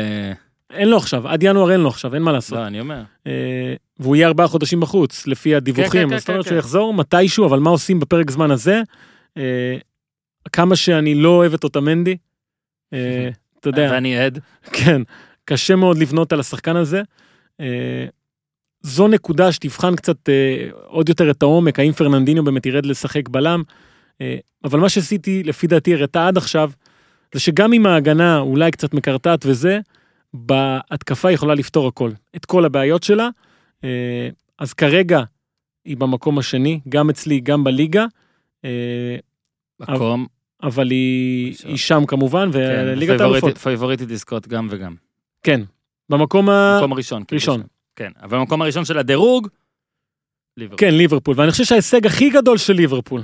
אין לו עכשיו, עד ינואר אין לו עכשיו, אין מה לעשות. לא, אני אומר. אה, והוא יהיה ארבעה חודשים בחוץ, לפי כן, הדיווחים. כן, אז זאת אומרת כן, שהוא כן. יחזור מתישהו, אבל מה עושים בפרק זמן הזה? כמה שאני לא אוהב את אותמנדי, אה, אתה יודע, ואני עד. כן, קשה מאוד לבנות על השחקן הזה. אה, זו נקודה שתבחן קצת אה, עוד יותר את העומק, האם פרננדיניו באמת ירד לשחק בלם. אבל מה שעשיתי, לפי דעתי, הראתה עד עכשיו, זה שגם אם ההגנה אולי קצת מקרטעת וזה, בהתקפה היא יכולה לפתור הכל, את כל הבעיות שלה. אז כרגע היא במקום השני, גם אצלי, גם בליגה, מקום. אבל היא. היא שם כמובן, כן, וליגת האלופות. פייבוריטית- לזכות גם וגם. כן, במקום ה... מקום הראשון. כאילו, ראשון. כן, אבל במקום הראשון של הדירוג, ליברפול. כן, ליברפול, ואני חושב שההישג הכי גדול של ליברפול,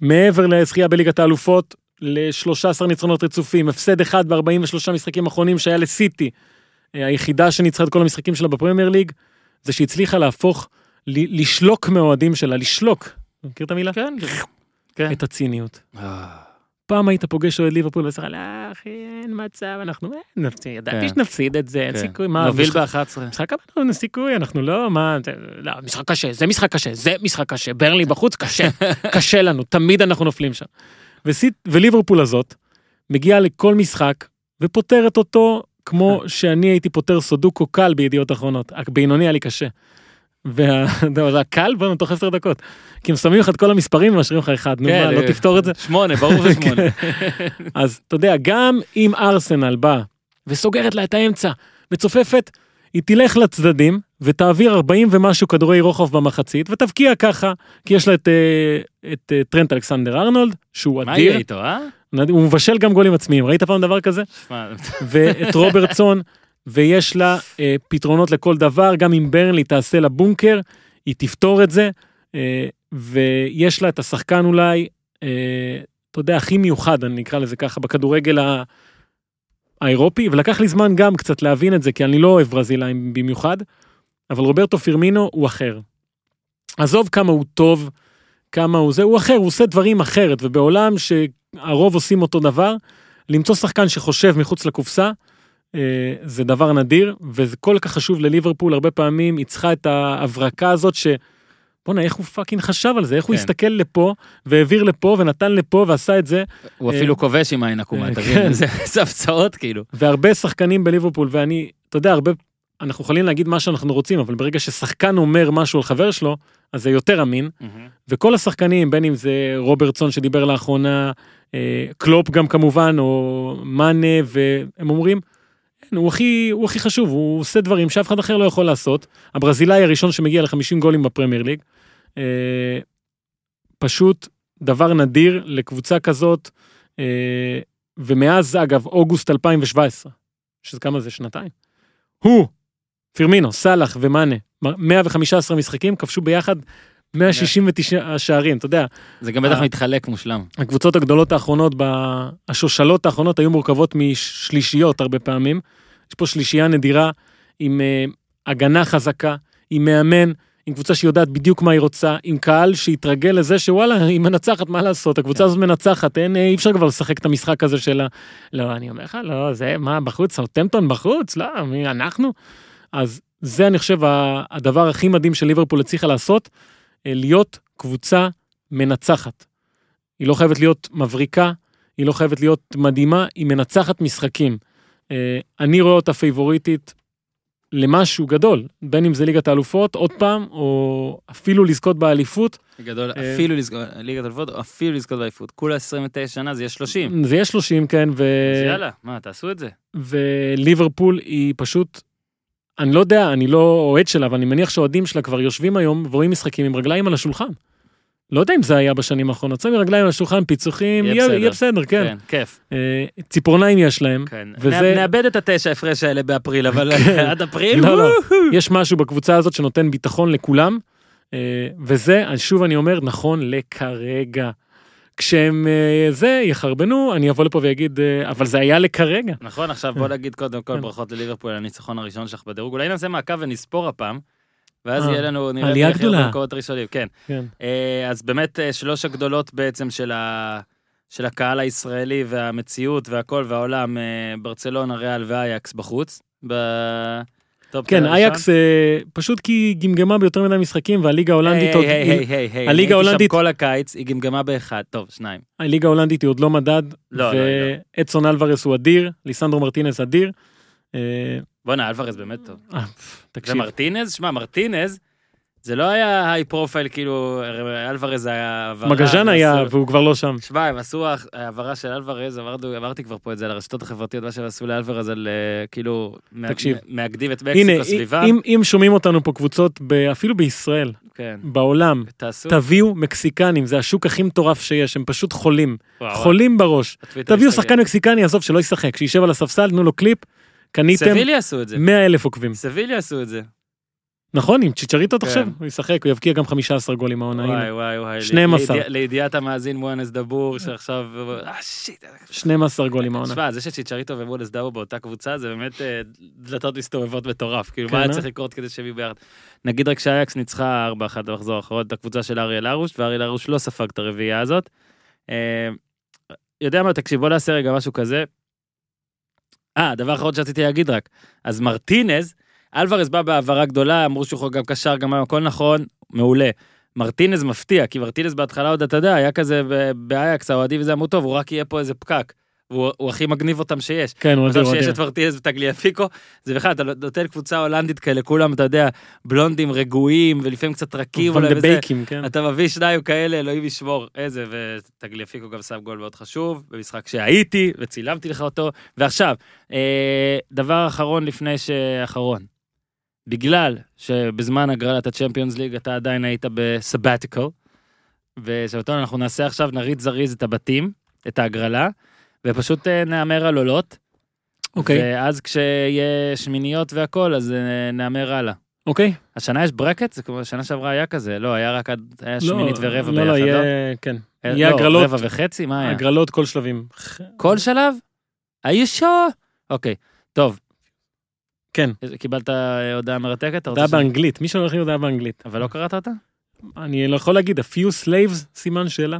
מעבר לזכייה בליגת האלופות, ל-13 ניצחונות רצופים, הפסד אחד ב-43 משחקים אחרונים שהיה לסיטי, אה, היחידה שניצחה את כל המשחקים שלה בפרמייר ליג, זה שהצליחה להפוך, ל- לשלוק מהאוהדים שלה, לשלוק, מכיר את המילה? כן, כן. את הציניות. אה, פעם היית פוגש אוהד ליברפול ואתה אומר, לא אחי, אין מצב, אנחנו אין, ידעתי כן. שנפסיד את זה, אין כן. סיכוי, מה, נוביל משחק- ב-11. משחק הבא אין לנו סיכוי, אנחנו לא, מה, לא, משחק קשה, זה משחק קשה, זה משחק קשה, ברלי בחוץ, קשה, קשה לנו, תמיד אנחנו נופלים שם. וליברפול הזאת מגיעה לכל משחק ופותרת אותו כמו שאני הייתי פותר סודוקו קל בידיעות אחרונות, הבינוני היה לי קשה. והקל בוא תוך עשר דקות. כי הם שמים לך את כל המספרים ומשאירים לך אחד, נו כן, מה, לא אה, תפתור את זה? שמונה, ברור זה שמונה. אז אתה יודע, גם אם ארסנל באה וסוגרת לה את האמצע וצופפת, היא תלך לצדדים ותעביר 40 ומשהו כדורי רוחב במחצית ותבקיע ככה, כי יש לה את, אה, את אה, טרנט אלכסנדר ארנולד, שהוא מה אדיר, יהיה איתו, אה? הוא מבשל גם גולים עצמיים, ראית פעם דבר כזה? ואת רוברטסון, ויש לה אה, פתרונות לכל דבר, גם אם ברנלי תעשה לה בונקר, היא תפתור את זה, אה, ויש לה את השחקן אולי, אה, אתה יודע, הכי מיוחד, אני אקרא לזה ככה, בכדורגל ה- האירופי, ולקח לי זמן גם קצת להבין את זה, כי אני לא אוהב ברזילאים במיוחד, אבל רוברטו פירמינו הוא אחר. עזוב כמה הוא טוב, כמה הוא זה, הוא אחר, הוא עושה דברים אחרת, ובעולם שהרוב עושים אותו דבר, למצוא שחקן שחושב מחוץ לקופסה, זה דבר נדיר, וזה כל כך חשוב לליברפול, הרבה פעמים היא צריכה את ההברקה הזאת ש... בואנה, איך הוא fucking חשב על זה, איך הוא כן. הסתכל לפה, והעביר לפה, ונתן לפה, ועשה את זה, הוא אה, אפילו כובש עם העין עקומה, אה, אתה כן. זה הפצעות כאילו. והרבה שחקנים בליברפול, ואני, אתה יודע, הרבה, אנחנו יכולים להגיד מה שאנחנו רוצים, אבל ברגע ששחקן אומר משהו על חבר שלו, אז זה יותר אמין, וכל השחקנים, בין אם זה רוברטסון שדיבר לאחרונה, אה, קלופ גם כמובן, או מאנה, והם אומרים, "אין, הוא הכי, הוא הכי חשוב, הוא עושה דברים שאף אחד אחר לא יכול לעשות. הברזילאי הראשון שמגיע ל-50 גולים בפרמייר ליג. אה, פשוט דבר נדיר לקבוצה כזאת, אה, ומאז אגב אוגוסט 2017, שזה כמה זה שנתיים, הוא, פירמינו, סאלח ומאנה, 115 משחקים, כבשו ביחד 169 שערים, אתה יודע, זה גם בטח. מתחלק מושלם. הקבוצות הגדולות האחרונות, השושלות האחרונות היו מורכבות משלישיות הרבה פעמים. יש פה שלישייה נדירה עם uh, הגנה חזקה, עם מאמן, עם קבוצה שיודעת בדיוק מה היא רוצה, עם קהל שהתרגל לזה שוואלה, היא מנצחת, מה לעשות, הקבוצה הזאת מנצחת, אין, אה, אי אפשר כבר לשחק את המשחק הזה של ה... לא, אני אומר לך, לא, זה, מה, בחוץ, סאוטמפטון בחוץ? לא, מי, אנחנו? אז זה, אני חושב, הדבר הכי מדהים שליברפול הצליחה לעשות, אה, להיות קבוצה מנצחת. היא לא חייבת להיות מבריקה, היא לא חייבת להיות מדהימה, היא מנצחת משחקים. אה, אני רואה אותה פייבוריטית למשהו גדול, בין אם זה ליגת האלופות, עוד פעם, או אפילו לזכות באליפות, גדול, אה. אפילו לזכות, ליגת אלפות, או אפילו לזכות באליפות. כולה 29 שנה, זה יהיה 30. זה יהיה 30, כן, ו... אז יאללה, מה, תעשו את זה. וליברפול היא פשוט, אני לא יודע, אני לא אוהד שלה, אבל אני מניח שהאוהדים שלה כבר יושבים היום ורואים משחקים עם רגליים על השולחן. לא יודע אם זה היה בשנים האחרונות, שמים רגליים על השולחן, פיצוחים, יהיה בסדר. יהיה בסדר, כן. כן, כיף. אה, ציפורניים יש להם, כן. וזה- נאבד את התשע הפרש האלה באפריל, אבל עד אפריל, לא, לא. יש משהו בקבוצה הזאת שנותן ביטחון לכולם, אה, וזה, שוב אני אומר, נכון לכרגע. כשהם אה, זה, יחרבנו, אני אבוא לפה ואגיד, אבל זה היה לכרגע. נכון, עכשיו בוא נגיד קודם כל כן. ברכות לליברפול על הניצחון הראשון שלך בדירוג. אולי נעשה מעקב ונספור הפעם, ואז אה, יהיה לנו, נראה עלייה גדולה. במקומות הראשונים. כן. כן. אה, אז באמת אה, שלוש הגדולות בעצם של ה... של הקהל הישראלי והמציאות והכל והעולם, אה, ברצלונה, ריאל ואייקס בחוץ. בטופ כן, 10 הראשון. אייקס אה, פשוט כי היא גמגמה ביותר מדי משחקים, והליגה ההולנדית עוד... hey, hey, hey, hey, hey, הליגה הייתי ההולנדית- שם כל הקיץ, היא גמגמה באחד, טוב, שניים. הליגה ההולנדית היא עוד לא מדד, לא, לא, ואדסון אלוורז הוא אדיר, ליסנדרו מרטינז אדיר. בואנה, אלוורז באמת טוב. אה, תקשיב, ומרטינז, שמע, מרטינז, זה לא היה high profile, כאילו, אלוורז היה העברה. מגז'אן היה, והוא כבר לא שם. שמע, הם עשו העברה של אלוורז, עברתי כבר פה את זה על הרשתות החברתיות, מה שהם עשו לאלוורז על אה, כאילו, תקשיב. מא- מאגדים את הנה, מקסיקו סביבם. אם- אם שומעים אותנו פה קבוצות, אפילו בישראל, כן, בעולם. תביאו מקסיקנים, זה השוק הכי מטורף שיש, הם פשוט חולים, חולים בראש. תביאו. שחקן מקסיקני, עזוב, שלא ישחק, שישב על הספסל, תנו לו קליפ, קניתם סבילי עשו את זה. 100 אלף עוקבים. סבילי עשו את זה. נכון, עם צ'יצ'ריטו כן. תחשב, הוא ישחק, הוא יבקיע גם 15 גולים העונה, וואי. וואי וואי. 12. לידיע- לידיעת המאזין מואנס דבור שעכשיו... אה shit. 12 גולים העונה. תשמע, זה שצ'יצ'ריטו ומואנס דבור באותה קבוצה זה באמת אה, דלתות מסתובבות מטורף. כאילו, כן, מה היה אה? צריך לקרות כדי שהם יהיו ביחד? נגיד רק שאייקס ניצחה 4-1 במחזור האחרון את הקבוצה של אריאל הרוש, ואריאל הרוש לא ספג את הרביעייה הזאת. אה, יודע מה, תקשיב, בוא נעשה רגע משהו כזה. אה, דבר אחרון שרציתי להגיד רק. אז מרטינז, אלוורז בא בהעברה גדולה, אמרו שהוא גם קשר, גם הכל נכון, מעולה. מרטינז מפתיע, כי מרטינז בהתחלה עוד, אתה יודע, היה כזה באייקס, האוהדים וזה אמרו, טוב, הוא רק יהיה פה איזה פקק. והוא הוא הכי מגניב אותם שיש. כן, הוא אדיר, הוא שיש אדיר. את מרטינז וטגליאפיקו, זה בכלל, אתה נותן קבוצה הולנדית כאלה, כולם, אתה יודע, בלונדים רגועים, ולפעמים קצת רכים, אולי וזה. כן. אתה מביא שניים כאלה, אלוהים ישמור, איזה, וטגליאפיקו גם שם גול מאוד חשוב, במשחק שהייתי, וצילמתי לך אותו. ועכשיו, אה, דבר אחרון לפני שאחרון. בגלל שבזמן הגרלת הצ'מפיונס ליג אתה עדיין היית בסבטיקל, ושבתון אנחנו נעשה עכשיו, נריץ זריז את הבתים, את ההגרלה, ופשוט אה, נהמר על עולות. אוקיי, ואז כשיהיה שמיניות והכל, אז אה, נהמר הלאה. אוקיי? השנה יש ברקט? זה כמו שנה שעברה היה כזה, לא, היה רק עד, היה לא, שמינית ורבע לא, ביחד, לא, לא? יהיה, כן. אה, יהיה לא, הגרלות, רבע וחצי, מה היה? הגרלות כל שלבים. כל שלב? שואו? אוקיי, טוב. כן. קיבלת הודעה מרתקת? הודעה באנגלית, מי שהולך לי הודעה באנגלית. אבל לא קראת אותה? אני לא יכול להגיד, a few slaves, סימן שאלה.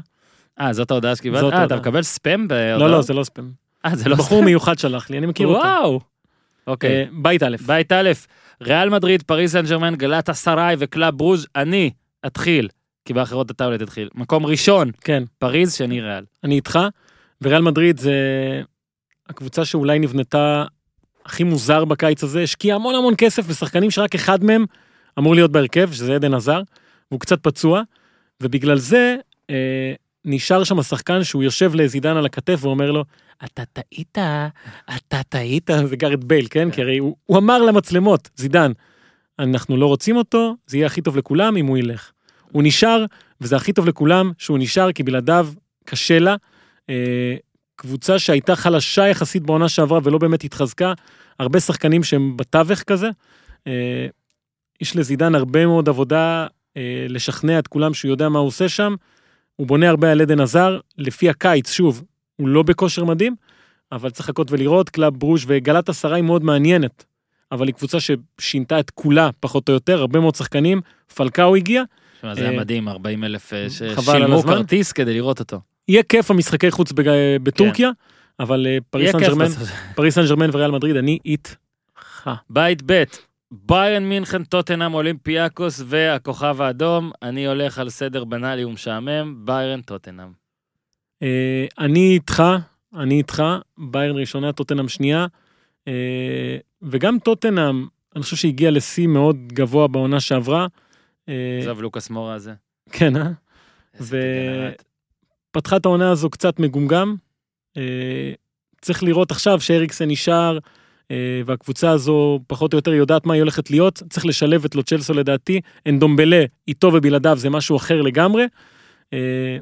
אה, זאת ההודעה שקיבלת? אה, אתה. מקבל ספאם בהודעות? לא, לא, זה לא ספאם. אה, זה לא בחור ספאם? מיוחד שלח לי, אני מכיר אותו. וואו. אוקיי. אה, בית א', בית א', ריאל מדריד, פריס סן ג'רמן, גלאטסראיי וקלאב ברוז', אני אתחיל, כי באחרות הטאבלט התחיל. מקום ראשון, כן, פריז, שני ריאל. אני איתך, וריאל מדריד זה הקבוצה שאולי נבנתה הכי מוזר בקיץ הזה, השקיעה המון המון כסף בשחקנים שרק אחד מהם אמור להיות בהרכב, שזה אדן הזאר, והוא קצת פצוע, ובגלל זה אה, נשאר שם השחקן שהוא יושב לזידן על הכתף ואומר לו, אתה טעית, אתה טעית, זה גארד בייל, כן? כי הרי הוא, הוא אמר למצלמות, זידן, אנחנו לא רוצים אותו, זה יהיה הכי טוב לכולם אם הוא ילך. הוא נשאר, וזה הכי טוב לכולם שהוא נשאר, כי בלעדיו קשה לה. אה, קבוצה שהייתה חלשה יחסית בעונה שעברה ולא באמת התחזקה, הרבה שחקנים שהם בתווך כזה. אה, יש לזידן הרבה מאוד עבודה אה, לשכנע את כולם שהוא יודע מה הוא עושה שם. הוא בונה הרבה על אדן הזאר, לפי הקיץ, שוב, הוא לא בכושר מדהים, אבל צריך לחכות ולראות, קלאב ברוז' וגלאטסראיי היא מאוד מעניינת. אבל היא קבוצה ששינתה את כולה, פחות או יותר, הרבה מאוד שחקנים, פלקאו הגיע, תשמע, זה היה אה, מדהים, 40 אלף על ששילמו. כרטיס כדי לראות אותו. יהיה כיף המשחקי חוץ בטורקיה, אבל אה. פריס סן ג'רמן וריאל מדריד, אני איתך. בית ב', ביירן מינכן, טוטנאם, אולימפיאקוס והכוכב האדום, אני הולך על סדר בנאלי ומשעמם, ביירן, טוטנאם. אה, אני איתך, אני איתך, ביירן ראשונה, טוטנאם שנייה, אה, וגם טוטנאם, אני חושב שהגיע לשיא מאוד גבוה בעונה שעברה. אה, עזוב לוקאס מורה הזה. כן, אה? איזה ו- דגנרט. פתחה את העונה הזו קצת מגומגם. צריך לראות עכשיו שאריקסן נשאר, והקבוצה הזו פחות או יותר יודעת מה היא הולכת להיות. צריך לשלב את לוצ'לסו לדעתי. אנדומבלה, איתו ובלעדיו זה משהו אחר לגמרי. אה,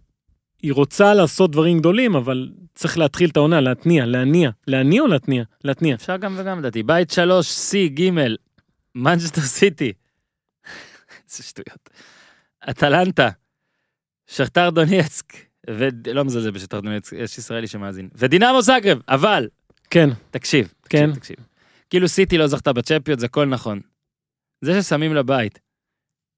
היא רוצה לעשות דברים גדולים, אבל צריך להתחיל את העונה, להתניע, להניע. להניע או להתניע? להתניע. אפשר גם וגם לדעתי. בית שלוש, C, ג', מנצ'סטר סיטי. איזה שטויות. אטלנטה, שכתר דונייצק, ולא מזלזל בשכתר דונייצק, יש ישראלי שמאזין. ודינמו זאגרב, אבל, כן, תקשיב, כן. תקשיב, תקשיב. כאילו סיטי לא זכתה בצ'מפיון, זה הכל נכון. זה ששמים לבית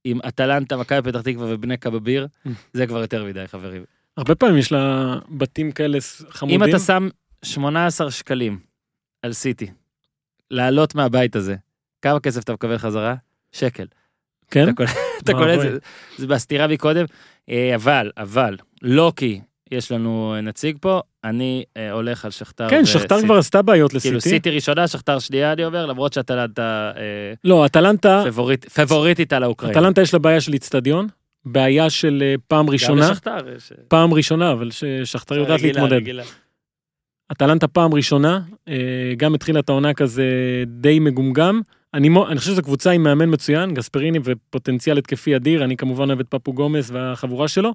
עם אטלנטה, מכבי פתח תקווה ובני קבביר, זה כבר יותר מדי, חברים. הרבה פעמים יש לה בתים כאלה חמודים. אם אתה שם 18 שקלים על סיטי, לעלות מהבית הזה, כמה כסף אתה מקבל חזרה? שקל. כן? אתה קולט- בואי. זה- זה בסתירה מקודם, אה, אבל, אבל, לא כי יש לנו נציג פה, אני אה, הולך על שכתר. כן, שכתר וסיטי. כבר עשתה בעיות כאילו לסיטי. סיטי ראשונה, שכתר שנייה אני אומר, למרות שאטלנטה אה, לא, אטלנטה, פבוריט- פבוריטית על האוקראינה. אטלנטה יש לה בעיה של איצטדיון, בעיה של אה, פעם גם ראשונה, לשכתר יש, אה, פעם ראשונה, אבל ששכתר יודעת רגילה, להתמודד. רגילה. אטלנטה פעם ראשונה, אה, גם התחילה את העונה כזה די מגומגם. אני, מו- אני חושב שזו קבוצה עם מאמן מצוין, גספריני ופוטנציאל התקפי אדיר, אני כמובן אוהב את פפו גומס והחבורה שלו,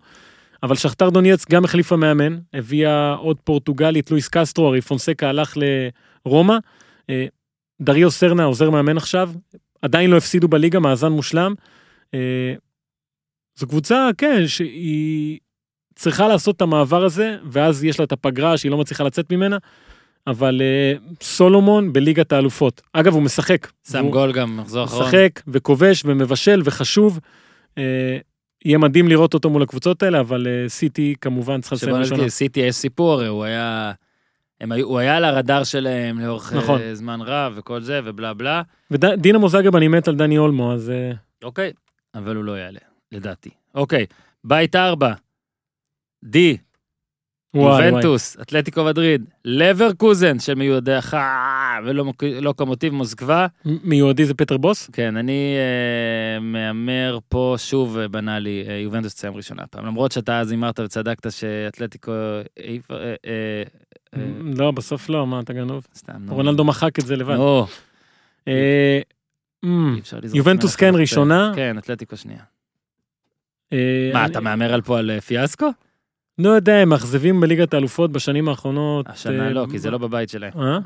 אבל שכתר דונייץ גם החליפה מאמן, הביאה עוד פורטוגלית, לואיס קסטרו, הרי פונסקה הלך לרומא, אה, דריו סרנה עוזר מאמן עכשיו, עדיין לא הפסידו בליגה, מאזן מושלם. אה, זו קבוצה, כן, שהיא צריכה לעשות את המעבר הזה, ואז יש לה את הפגרה שהיא לא מצליחה לצאת ממנה, אבל אה, סולומון בליגת האלופות. אגב, הוא משחק. שם גול גם, מחזור אחרון. משחק וכובש ומבשל וחשוב. אה, יהיה מדהים לראות אותו מול הקבוצות האלה, אבל אה, סיטי כמובן צריכה לסיים ראשונה. סיטי יש סיפור, הרי הוא היה... הם היו, הוא היה על הרדאר שלהם לאורך נכון. נכון. זמן רב וכל זה ובלה בלה. ודינמו זאגרב אני מת על דני אולמו, אז אה, אוקיי, אבל הוא לא יעלה, לדעתי. אוקיי, בית ארבע, די. יובנטוס, אתלטיקו מדריד, לברקוזן של מיועדי חא ולוקומוטיב מוסקבה. מיועדי זה פטר בוס? כן, אני אה, מהמר פה שוב אה, בנאלי, אה, יובנטוס תסיים ראשונה הפעם. למרות שאתה אז הימרת וצדקת שאתלטיקו... העיף- אה, אה, אה, לא, בסוף לא, מה אתה גנוב? סתם, נו. רונלדו מחק את זה לבד. נו, אה, יובנטוס כן. ראשונה. כן, אתלטיקו שנייה. אה, מה, אתה מהמר על פה על אה, פיאסקו? לא יודע, הם מאכזבים בליגת האלופות בשנים האחרונות. השנה אה, לא, כי זה לא בבית שלהם. אה?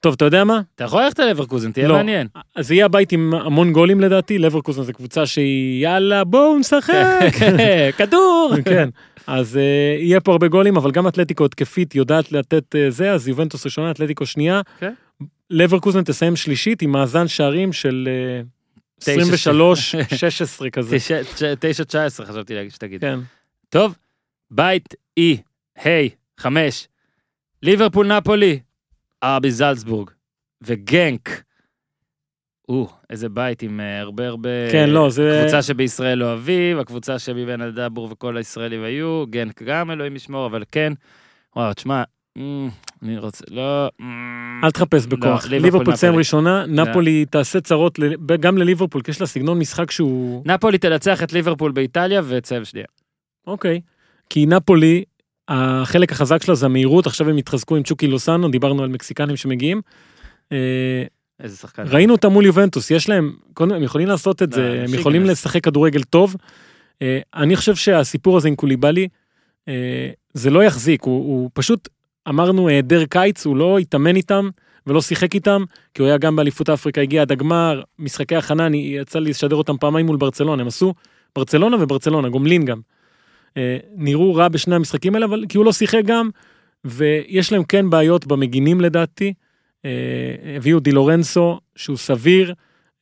טוב, אתה יודע מה? אתה יכול ללכת ללברקוזן, תהיה לא. מעניין. אז זה יהיה הבית עם המון גולים לדעתי, לברקוזן זו קבוצה שהיא יאללה בואו נשחק. כדור! כן, אז אה, יהיה פה הרבה גולים, אבל גם אתלטיקו התקפית יודעת לתת זה, אז יובנטוס ראשונה, אתלטיקו שנייה. כן. לברקוזן תסיים שלישית עם מאזן שערים של אה, תשע, 23-16 כזה. 9-19 חשבתי שתגיד. כן. טוב, בית אי, היי, חמש, ליברפול נפולי, ארבי זלצבורג וגנק. או, איזה בית עם אה, הרבה הרבה... כן, לא, זה... קבוצה שבישראל לא אביב, הקבוצה שמבין הדבור וכל הישראלים היו, גנק גם אלוהים ישמור, אבל כן. וואו, תשמע, אמ, אני רוצה, לא... אמ, אל תחפש לא, בכוח. ליברפול, תסיים. ראשונה, נפולי תעשה צרות גם לליברפול, כי יש לה סגנון משחק שהוא... נפולי תנצח את ליברפול באיטליה ותסיים שנייה. אוקיי. כי נפולי, החלק החזק שלה זה המהירות, עכשיו הם התחזקו עם צ'וקי לוסאנו, דיברנו על מקסיקנים שמגיעים. אה, איזה שחקן. ראינו אותם מול יובנטוס, יש להם, קודם, הם יכולים לעשות את לא, זה, הם. יכולים לשחק כדורגל טוב. אה, אני חושב שהסיפור הזה עם קוליבאלי, אה, זה לא יחזיק, הוא, הוא פשוט, אמרנו היעדר קיץ, הוא לא התאמן איתם ולא שיחק איתם, כי הוא היה גם באליפות אפריקה, הגיע עד הגמר, משחקי הכנה, אני, יצא לי לשדר אותם פעמיים מול ברצלונה, הם עשו ברצלונה וברצלונה, גומלין גם. אה, נראו רע בשני המשחקים האלה, אבל כי הוא לא שיחק גם, ויש להם כן בעיות במגינים לדעתי. אה, הביאו די לורנסו שהוא סביר,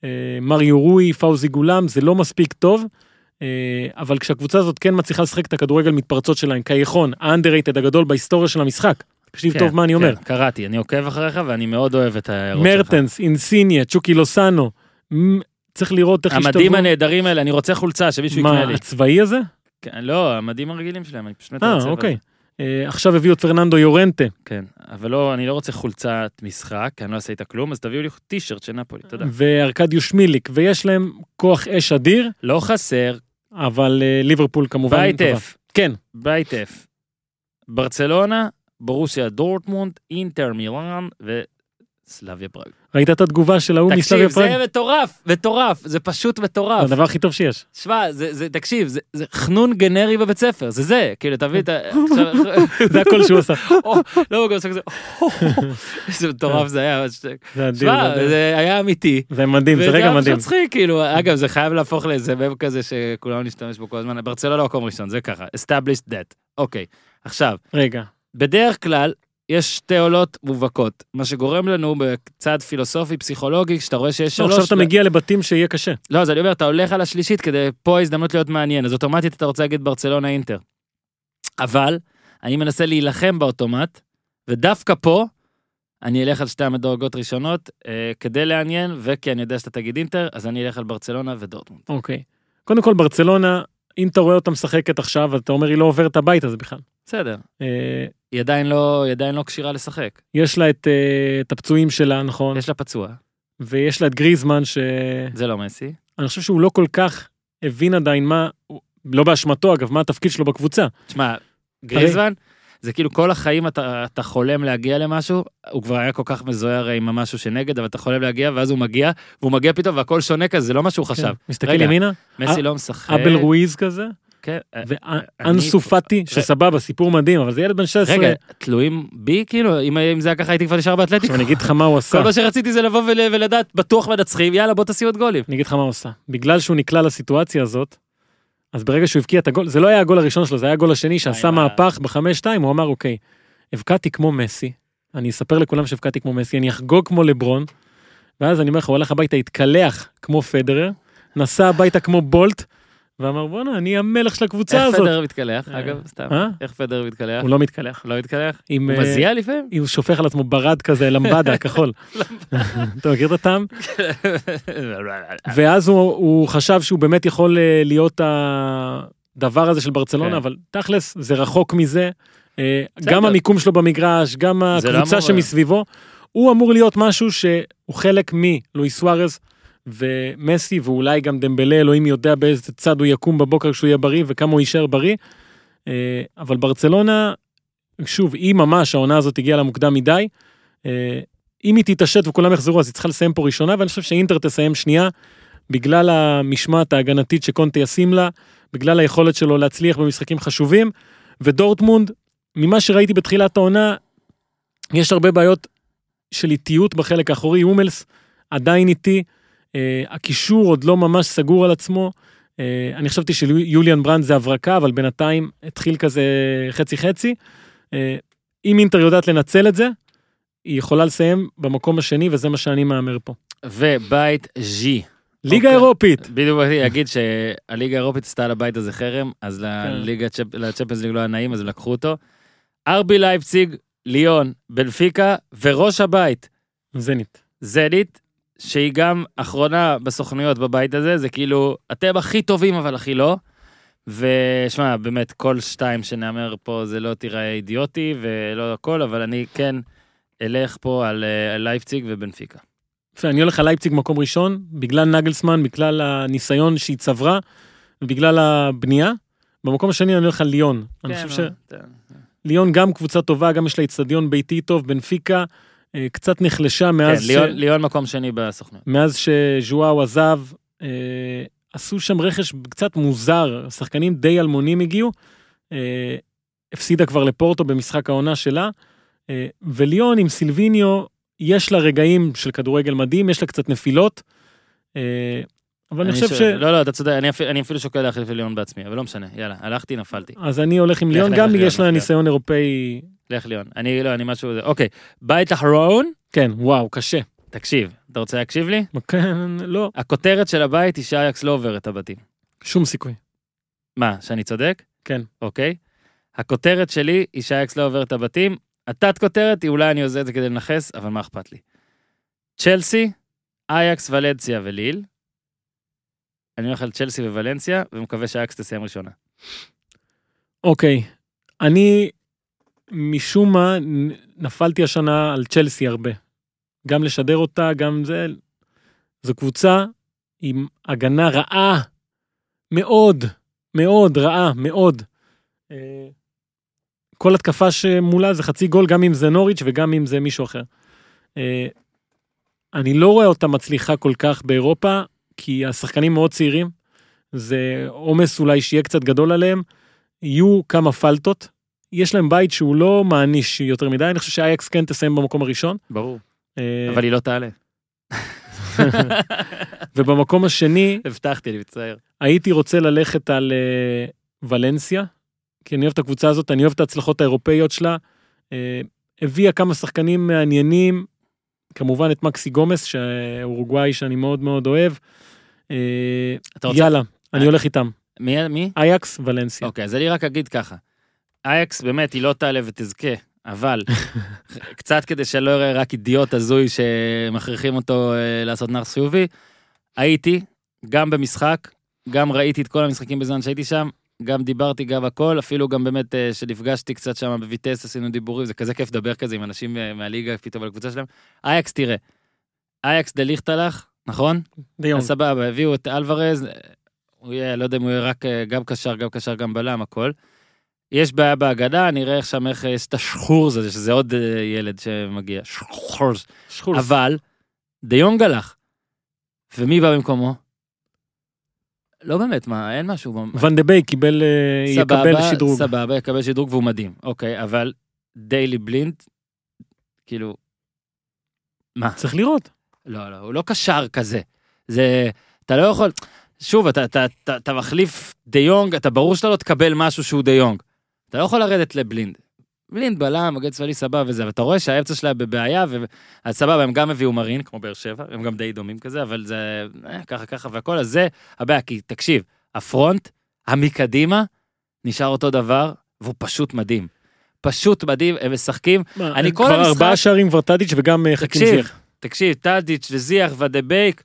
אה, מריו רוי, פאוזי גולם, זה לא מספיק טוב, אבל כשהקבוצה הזאת כן מצליחה לשחק את הכדורגל מתפרצות שלהם, קייחון, האנדררייטד הגדול בהיסטוריה של המשחק. תקשיב כן, טוב מה אני אומר. כן, קראתי, אני עוקב אחריך ואני מאוד אוהב את ההערות שלך. מרטנס, אינסיניה, צ'וקי לוסאנו, צריך לראות איך המדים הנהדרים האלה, אני רוצה חולצה, שמישהו יקנה מה, לי. הצבאי הזה? כן, לא, המדים הרגילים שלהם, אני פשוט מת אה, אוקיי. אה, עכשיו הביאו את פרננדו יורנטה, כן, אבל לא, אני לא רוצה חולצת משחק, אני לא אעשה איתה כלום, אז תביאו לי טישרט של נפולי, תודה. וארקדיוש מיליק, ויש להם כוח אש אדיר, לא חסר, אבל אה, ליברפול כמובן... בית. F, כן, בית F. ברצלונה, ברוסיה דורטמונד, אינטר מילאן וסלאביה פראג. ראית את התגובה של ההוא מסלאביה תקשיב, פראג? זה מטורף, מטורף, זה פשוט מטורף. זה הדבר הכי טוב שיש. שמע, זה, זה, תקשיב, זה, זה חנון גנרי בבית ספר, זה זה, כאילו, תביא את ה... זה הכל שהוא עשה. לא, הוא גם עושה כזה, איזה מטורף זה היה. שמע, זה היה אמיתי. זה מדהים, זה וזה רגע היה מדהים. פשוט מצחיק, כאילו, אגב, זה חייב להפוך לאיזה מב כזה שכולנו נשתמש בו כל הזמן. ברצלונה מקום ראשון, זה ככה, established that. אוקיי, עכשיו, רגע, בדרך כלל, יש שתי עולות מובהקות, מה שגורם לנו בצד פילוסופי, פסיכולוגי, כשאתה רואה שיש לא, שלוש... עכשיו אתה מגיע לבתים שיהיה קשה. לא, אז אני אומר, אתה הולך על השלישית כדי, פה ההזדמנות להיות מעניין, אז אוטומטית אתה רוצה להגיד ברצלונה אינטר. אבל, אני מנסה להילחם באוטומט, ודווקא פה, אני אלך על שתי המדורגות ראשונות, אה, כדי לעניין, וכי אני יודע שאתה תגיד אינטר, אז אני אלך על ברצלונה ודורטמונד. אוקיי. קודם כל ברצלונה, אם אתה רואה אותה משחקת עכשיו, אתה אומר היא לא עוברת הבית הזה בכלל. בסדר. אה, היא עדיין לא, היא עדיין לא כשירה לשחק. יש לה את, אה, את הפצועים שלה, נכון? יש לה פצוע, ויש לה את גריזמן, שאני זה לא מסי. חושב שהוא לא כל כך הבין עדיין מה, לא באשמתו אגב, מה התפקיד שלו בקבוצה. תשמע, גריזמן, זה כאילו כל החיים אתה, אתה חולם להגיע למשהו, הוא כבר היה כל כך מזוהה הרי עם המשהו שנגד, אבל אתה חולם להגיע, ואז הוא מגיע, והוא מגיע פתאום והכל שונה כזה, זה לא מה שהוא חשב. כן. מסתכל ימינה, מסי לא משחק. אבל רואיז כזה, כן, אה, ואנסו פאטי, שסבבה, סיפור מדהים, אבל זה ילד בן 16. רגע, תלויים בי כאילו, אם זה היה ככה הייתי כבר נשאר באתלטיקה. עכשיו אני אגיד לך מה הוא עשה. כל מה שרציתי זה לבוא ול- ולדעת, בטוח מנצחים, יאללה בוא תעשי עוד גולים. אני אגיד לך מה הוא עשה. בגלל שהוא נקלע לסיטואציה הזאת, אז ברגע שהוא הבקיע את הגול, זה לא היה הגול הראשון שלו, זה היה הגול השני שעשה מהפך בחמש שתיים, הוא אמר אוקיי, הבקעתי כמו מסי, אני אספר לכולם שהבקעתי כמו מסי, אני אחגוג כמו לברון, ואז אני אומר לך, הוא הלך הביתה, התקלח כמו פדרר, נסע הביתה כמו בולט, ואמר בואנה, אני המלך של הקבוצה איך הזאת. פדר מתקלח, אה, אגב, סתם. אה? איך פדר מתקלח? הוא לא מתקלח. לא מתקלח? הוא אה, מזיע לפעמים? הוא שופך על עצמו ברד כזה, למבדה, כחול. אתה מכיר את הטעם? ואז הוא, הוא חשב שהוא באמת יכול להיות הדבר הזה של ברצלונה, כן. אבל תכלס זה רחוק מזה. גם המיקום שלו במגרש, גם לא הקבוצה שמסביבו, הוא אמור להיות משהו שהוא חלק מלואי סוארז ומסי, ואולי גם דמבלה, אלוהים יודע באיזה צד הוא יקום בבוקר כשהוא יהיה בריא וכמה הוא יישאר בריא. אה, אבל ברצלונה, שוב, היא ממש, העונה הזאת הגיעה לה מוקדם מדי. אה, אם היא תתעשת וכולם יחזרו, אז היא צריכה לסיים פה ראשונה, ואני חושב שאינטר תסיים שנייה, בגלל המשמעת ההגנתית שקונטה ישים לה, בגלל היכולת שלו להצליח במשחקים חשובים, ודורטמונד, ממה שראיתי בתחילת העונה, יש הרבה בעיות של איטיות בחלק האחורי, הומלס עדיין איטי, הקישור עוד לא ממש סגור על עצמו. אה, אני חשבתי שיוליאן ברנד זה הברקה, אבל בינתיים התחיל כזה חצי חצי. אה, אם אינטר יודעת לנצל את זה, היא יכולה לסיים במקום השני, וזה מה שאני מהמר פה. ובית ז'י. ליגה אוקיי. אירופית. בדיוק באתי להגיד שהליגה האירופית עשתה על הבית הזה חרם, אז לליגה לצ'מפיונס ליג לא היה נעים, אז הם לקחו אותו. ארבי לייפציג, ליון, בנפיקה, וראש הבית, זנית. זנית, שהיא גם אחרונה בסוכנויות בבית הזה, זה כאילו, אתם הכי טובים אבל הכי לא. ושמע, באמת, כל שתיים שנאמר פה זה לא תיראה אידיוטי ולא הכל, אבל אני כן אלך פה על אה, על לייפציג ובנפיקה. יפה, אני הולך על לייפציג מקום ראשון, בגלל נגלסמן, בגלל הניסיון שהיא צברה, ובגלל הבנייה. במקום השני אני הולך על ליון. אני כן, חושב אה, שליון גם קבוצה טובה, גם יש לה איצטדיון ביתי טוב, בנפיקה, אה, קצת נחלשה כן, מאז, ש... ליון- ליון מקום שני בסוכנויות. מאז שז'ואאו עזב, אה, עשו שם רכש קצת מוזר, שחקנים די אלמונים הגיעו, אה, הפסידה כבר לפורטו במשחק העונה שלה, אה, וליון עם סילביניו, יש לה רגעים של כדורגל מדהים, יש לה קצת נפילות, אה, אבל אני חושב ש... לא, לא, אתה צודק, אני אפילו- שוקל להחליף ליון בעצמי, אבל לא משנה, יאללה, הלכתי, נפלתי. אז אני הולך עם ליון, גם יש לה. ניסיון אירופאי, לך ליון. אני, לא, אני משהו, אוקיי, בית אחרון, כן, וואו, קשה. תקשיב, אתה רוצה להקשיב לי? כן, לא, הכותרת של הבית היא שאייקס לא עובר את הבתים. שום סיכוי. מה, שאני צודק? כן. אוקיי. הכותרת שלי היא שאייקס לא עובר את הבתים. התת כותרת היא אולי אני עושה את זה כדי לנכס, אבל מה אכפת לי? צ'לסי, אייקס, ולנסיה וליל. אני הולך על צ'לסי וולנסיה, ומקווה שאייקס תסיים ראשונה. אוקיי, אני משום מה נפלתי השנה על צ'לסי הרבה. גם לשדר אותה, גם זה. זו קבוצה עם הגנה רעה מאוד, מאוד רעה, מאוד. אה, כל התקפה שמולה זה חצי גול, גם אם זה נוריץ' וגם אם זה מישהו אחר. אה, אני לא רואה אותה מצליחה כל כך באירופה, כי השחקנים מאוד צעירים. זה עומס אולי שיהיה קצת גדול עליהם. יהיו כמה פלטות. יש להם בית שהוא לא מעניש יותר מדי, אני חושב שאייקס כן תסיים במקום הראשון. ברור. אה, אבל היא לא תעלה. ובמקום השני הבטחתי, אני מצטער. הייתי רוצה ללכת על אה, ולנסיה, כי אני אוהב את הקבוצה הזאת, אני אוהב את ההצלחות האירופאיות שלה. אה, הביאה כמה שחקנים מעניינים, כמובן את מקסי גומס, שאורוגוואי שאני מאוד מאוד אוהב. אה. יאללה, אני הולך איתם. מי? מי? אייקס, ולנסיה. אוקיי, אז אני רק אגיד ככה. אייקס באמת, היא לא תעלה ותזכה, אבל קצת כדי שלא יראה רק אידיוט הזוי שמכריחים אותו אה, לעשות נח חיובי, הייתי, גם במשחק, גם ראיתי את כל המשחקים בזמן שהייתי שם, גם דיברתי גם הכל, אפילו גם באמת אה, שנפגשתי קצת שם בויטס, עשינו דיבורים, זה כזה כיף לדבר כזה עם אנשים אה, מהליגה פתאום על הקבוצה שלהם. אייקס, תראה, אייקס דליכט הלך, נכון? דיונג. סבבה, הביאו את אלוורז, הוא יהיה, לא יודע אם הוא יהיה רק אה, גם קשר, גם קשר, גם בלם, הכל. יש בעיה בהגנה, נראה איך שם איך יש את השחורז הזה, שזה עוד אה, ילד שמגיע, שחורז. שחורס. אבל, דיונג הלך. ומי בא במקומו? לא באמת, מה, אין משהו. ואן דה ביק קיבל, אה, יקבל סבבה, שדרוג. סבבה, יקבל שדרוג והוא מדהים. אוקיי, אבל דיילי בלינד, כאילו, מה? צריך לראות. לא, לא, הוא לא קשר כזה. זה, אתה לא יכול, שוב, אתה, אתה, אתה, אתה מחליף דיונג, אתה ברור שאתה לא תקבל משהו שהוא דיונג. אתה לא יכול לרדת לבלינד. בלינד בלם, מגן שמאלי סבבה וזה, אבל אתה רואה שהאמצע שלה בבעיה, ו... אז סבבה, הם גם הביאו מרין, כמו באר שבע, הם גם די דומים כזה, אבל זה אה, ככה ככה והכל, אז זה הבעיה, כי תקשיב, ה front, המקדימה, נשאר אותו דבר, והוא פשוט מדהים. פשוט מדהים, הם משחקים, מה, אני כל כבר המשחק- ארבעה שערים כבר טאדיץ' וגם אה, חכים זיח. תקשיב, טאדיץ' וזיח ודבייק,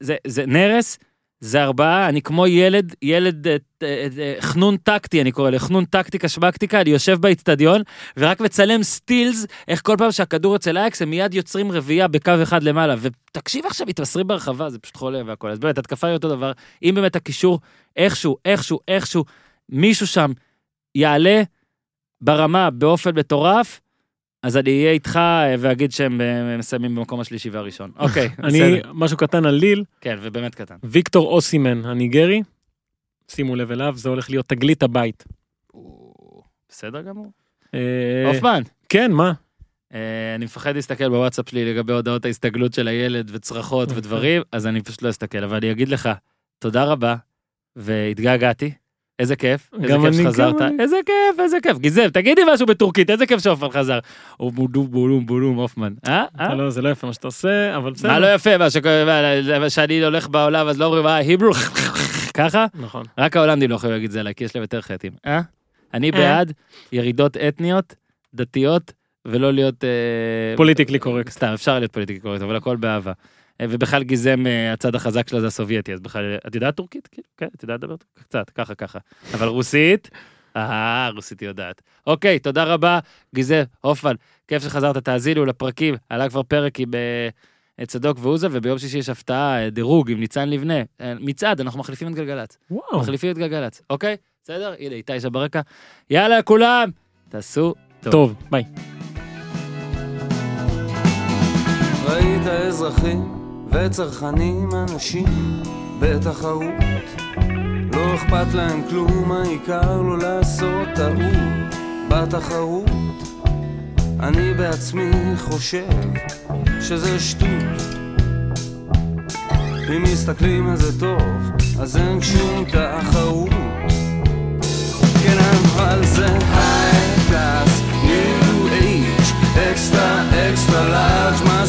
זה, זה נרס, זה ארבעה, אני כמו ילד, ילד אה, אה, אה, חנון טקטי, אני קורא לחנון טקטיקה שמקטיקה, אני יושב באיצטדיון, ורק מצלם סטילס, איך כל פעם שהכדור אצל אייקס, הם מיד יוצרים רביעייה בקו אחד למעלה, ותקשיב עכשיו, מתמסרים ברחבה, זה פשוט חולה והכל, אז באמת, התקפה היא אותו דבר, אם באמת הקישור, איכשהו, איכשהו, איכשהו, מישהו שם יעלה ברמה באופן מטורף, אז אני אהיה איתך אה, ואגיד שהם אה, מסיימים במקום השלישי והראשון. אוקיי, אני, בסדר. משהו קטן על ליל, כן, ובאמת קטן. ויקטור אוסימן הניגרי, שימו לב אליו, זה הולך להיות תגלית הבית. בסדר גמור. אה, הופמן, כן, מה? אני מפחד להסתכל בוואטסאפ שלי לגבי הודעות ההסתגלות של הילד וצרחות ודברים, אז אני פשוט לא אסתכל, אבל אני אגיד לך, תודה רבה, והתגעגעתי. איזה כיף, איזה כיף שחזרת. איזה כיף, איזה כיף. גיזם, תגידי משהו בטורקית, איזה כיף שעופר חזר. הוא בולום בולום בולום הופמן. אה? אה? לא, זה לא יפה מה שאתה עושה, אבל בסדר. מה לא יפה, מה שקורה, שאני הולך בעולם אז לא אומרים, אה, Hebrew, ככה? נכון. רק ההולנדים לא יכולים להגיד זה עליי, כי יש להם יותר חטאים. אה? אני בעד ירידות אתניות, דתיות, ולא להיות... אה, politically correct. סתם, אפשר להיות politically correct, אבל הכל באהבה. אה, ובכלל גיזם, אה, הצד החזק שלה זה הסובייטי, אז בכלל, את יודעת טורקית? כאילו, כן, את יודעת לדבר טורקית? קצת, ככה, ככה. אבל רוסית? אה, רוסית היא יודעת. אוקיי, תודה רבה, גיזם, הופמן, כיף שחזרת, תאזינו לפרקים, עלה כבר פרק עם אה, צדוק ועוזה, וביום שישי יש הפתעה, דירוג עם ניצן לבנה. מצעד, אנחנו מחליפים את גלגלצ. וואו. מחליפים את גלגלצ, אוקיי? בסדר? הנה, איתי שם ברקע. יאללה, כולם, תעשו טוב. טוב, ביי. ראית אזרחים וצרכנים אנשים בתחרות. לא אכפת להם כלום, העיקר לא לעשות טעות בתחרות. אני בעצמי חושב שזה שטות. אם מסתכלים על זה טוב, אז אין שום תחרות. כן אבל זה. היי קלאס, ניו אייג' אקסטרה אקסטרה לארג' מה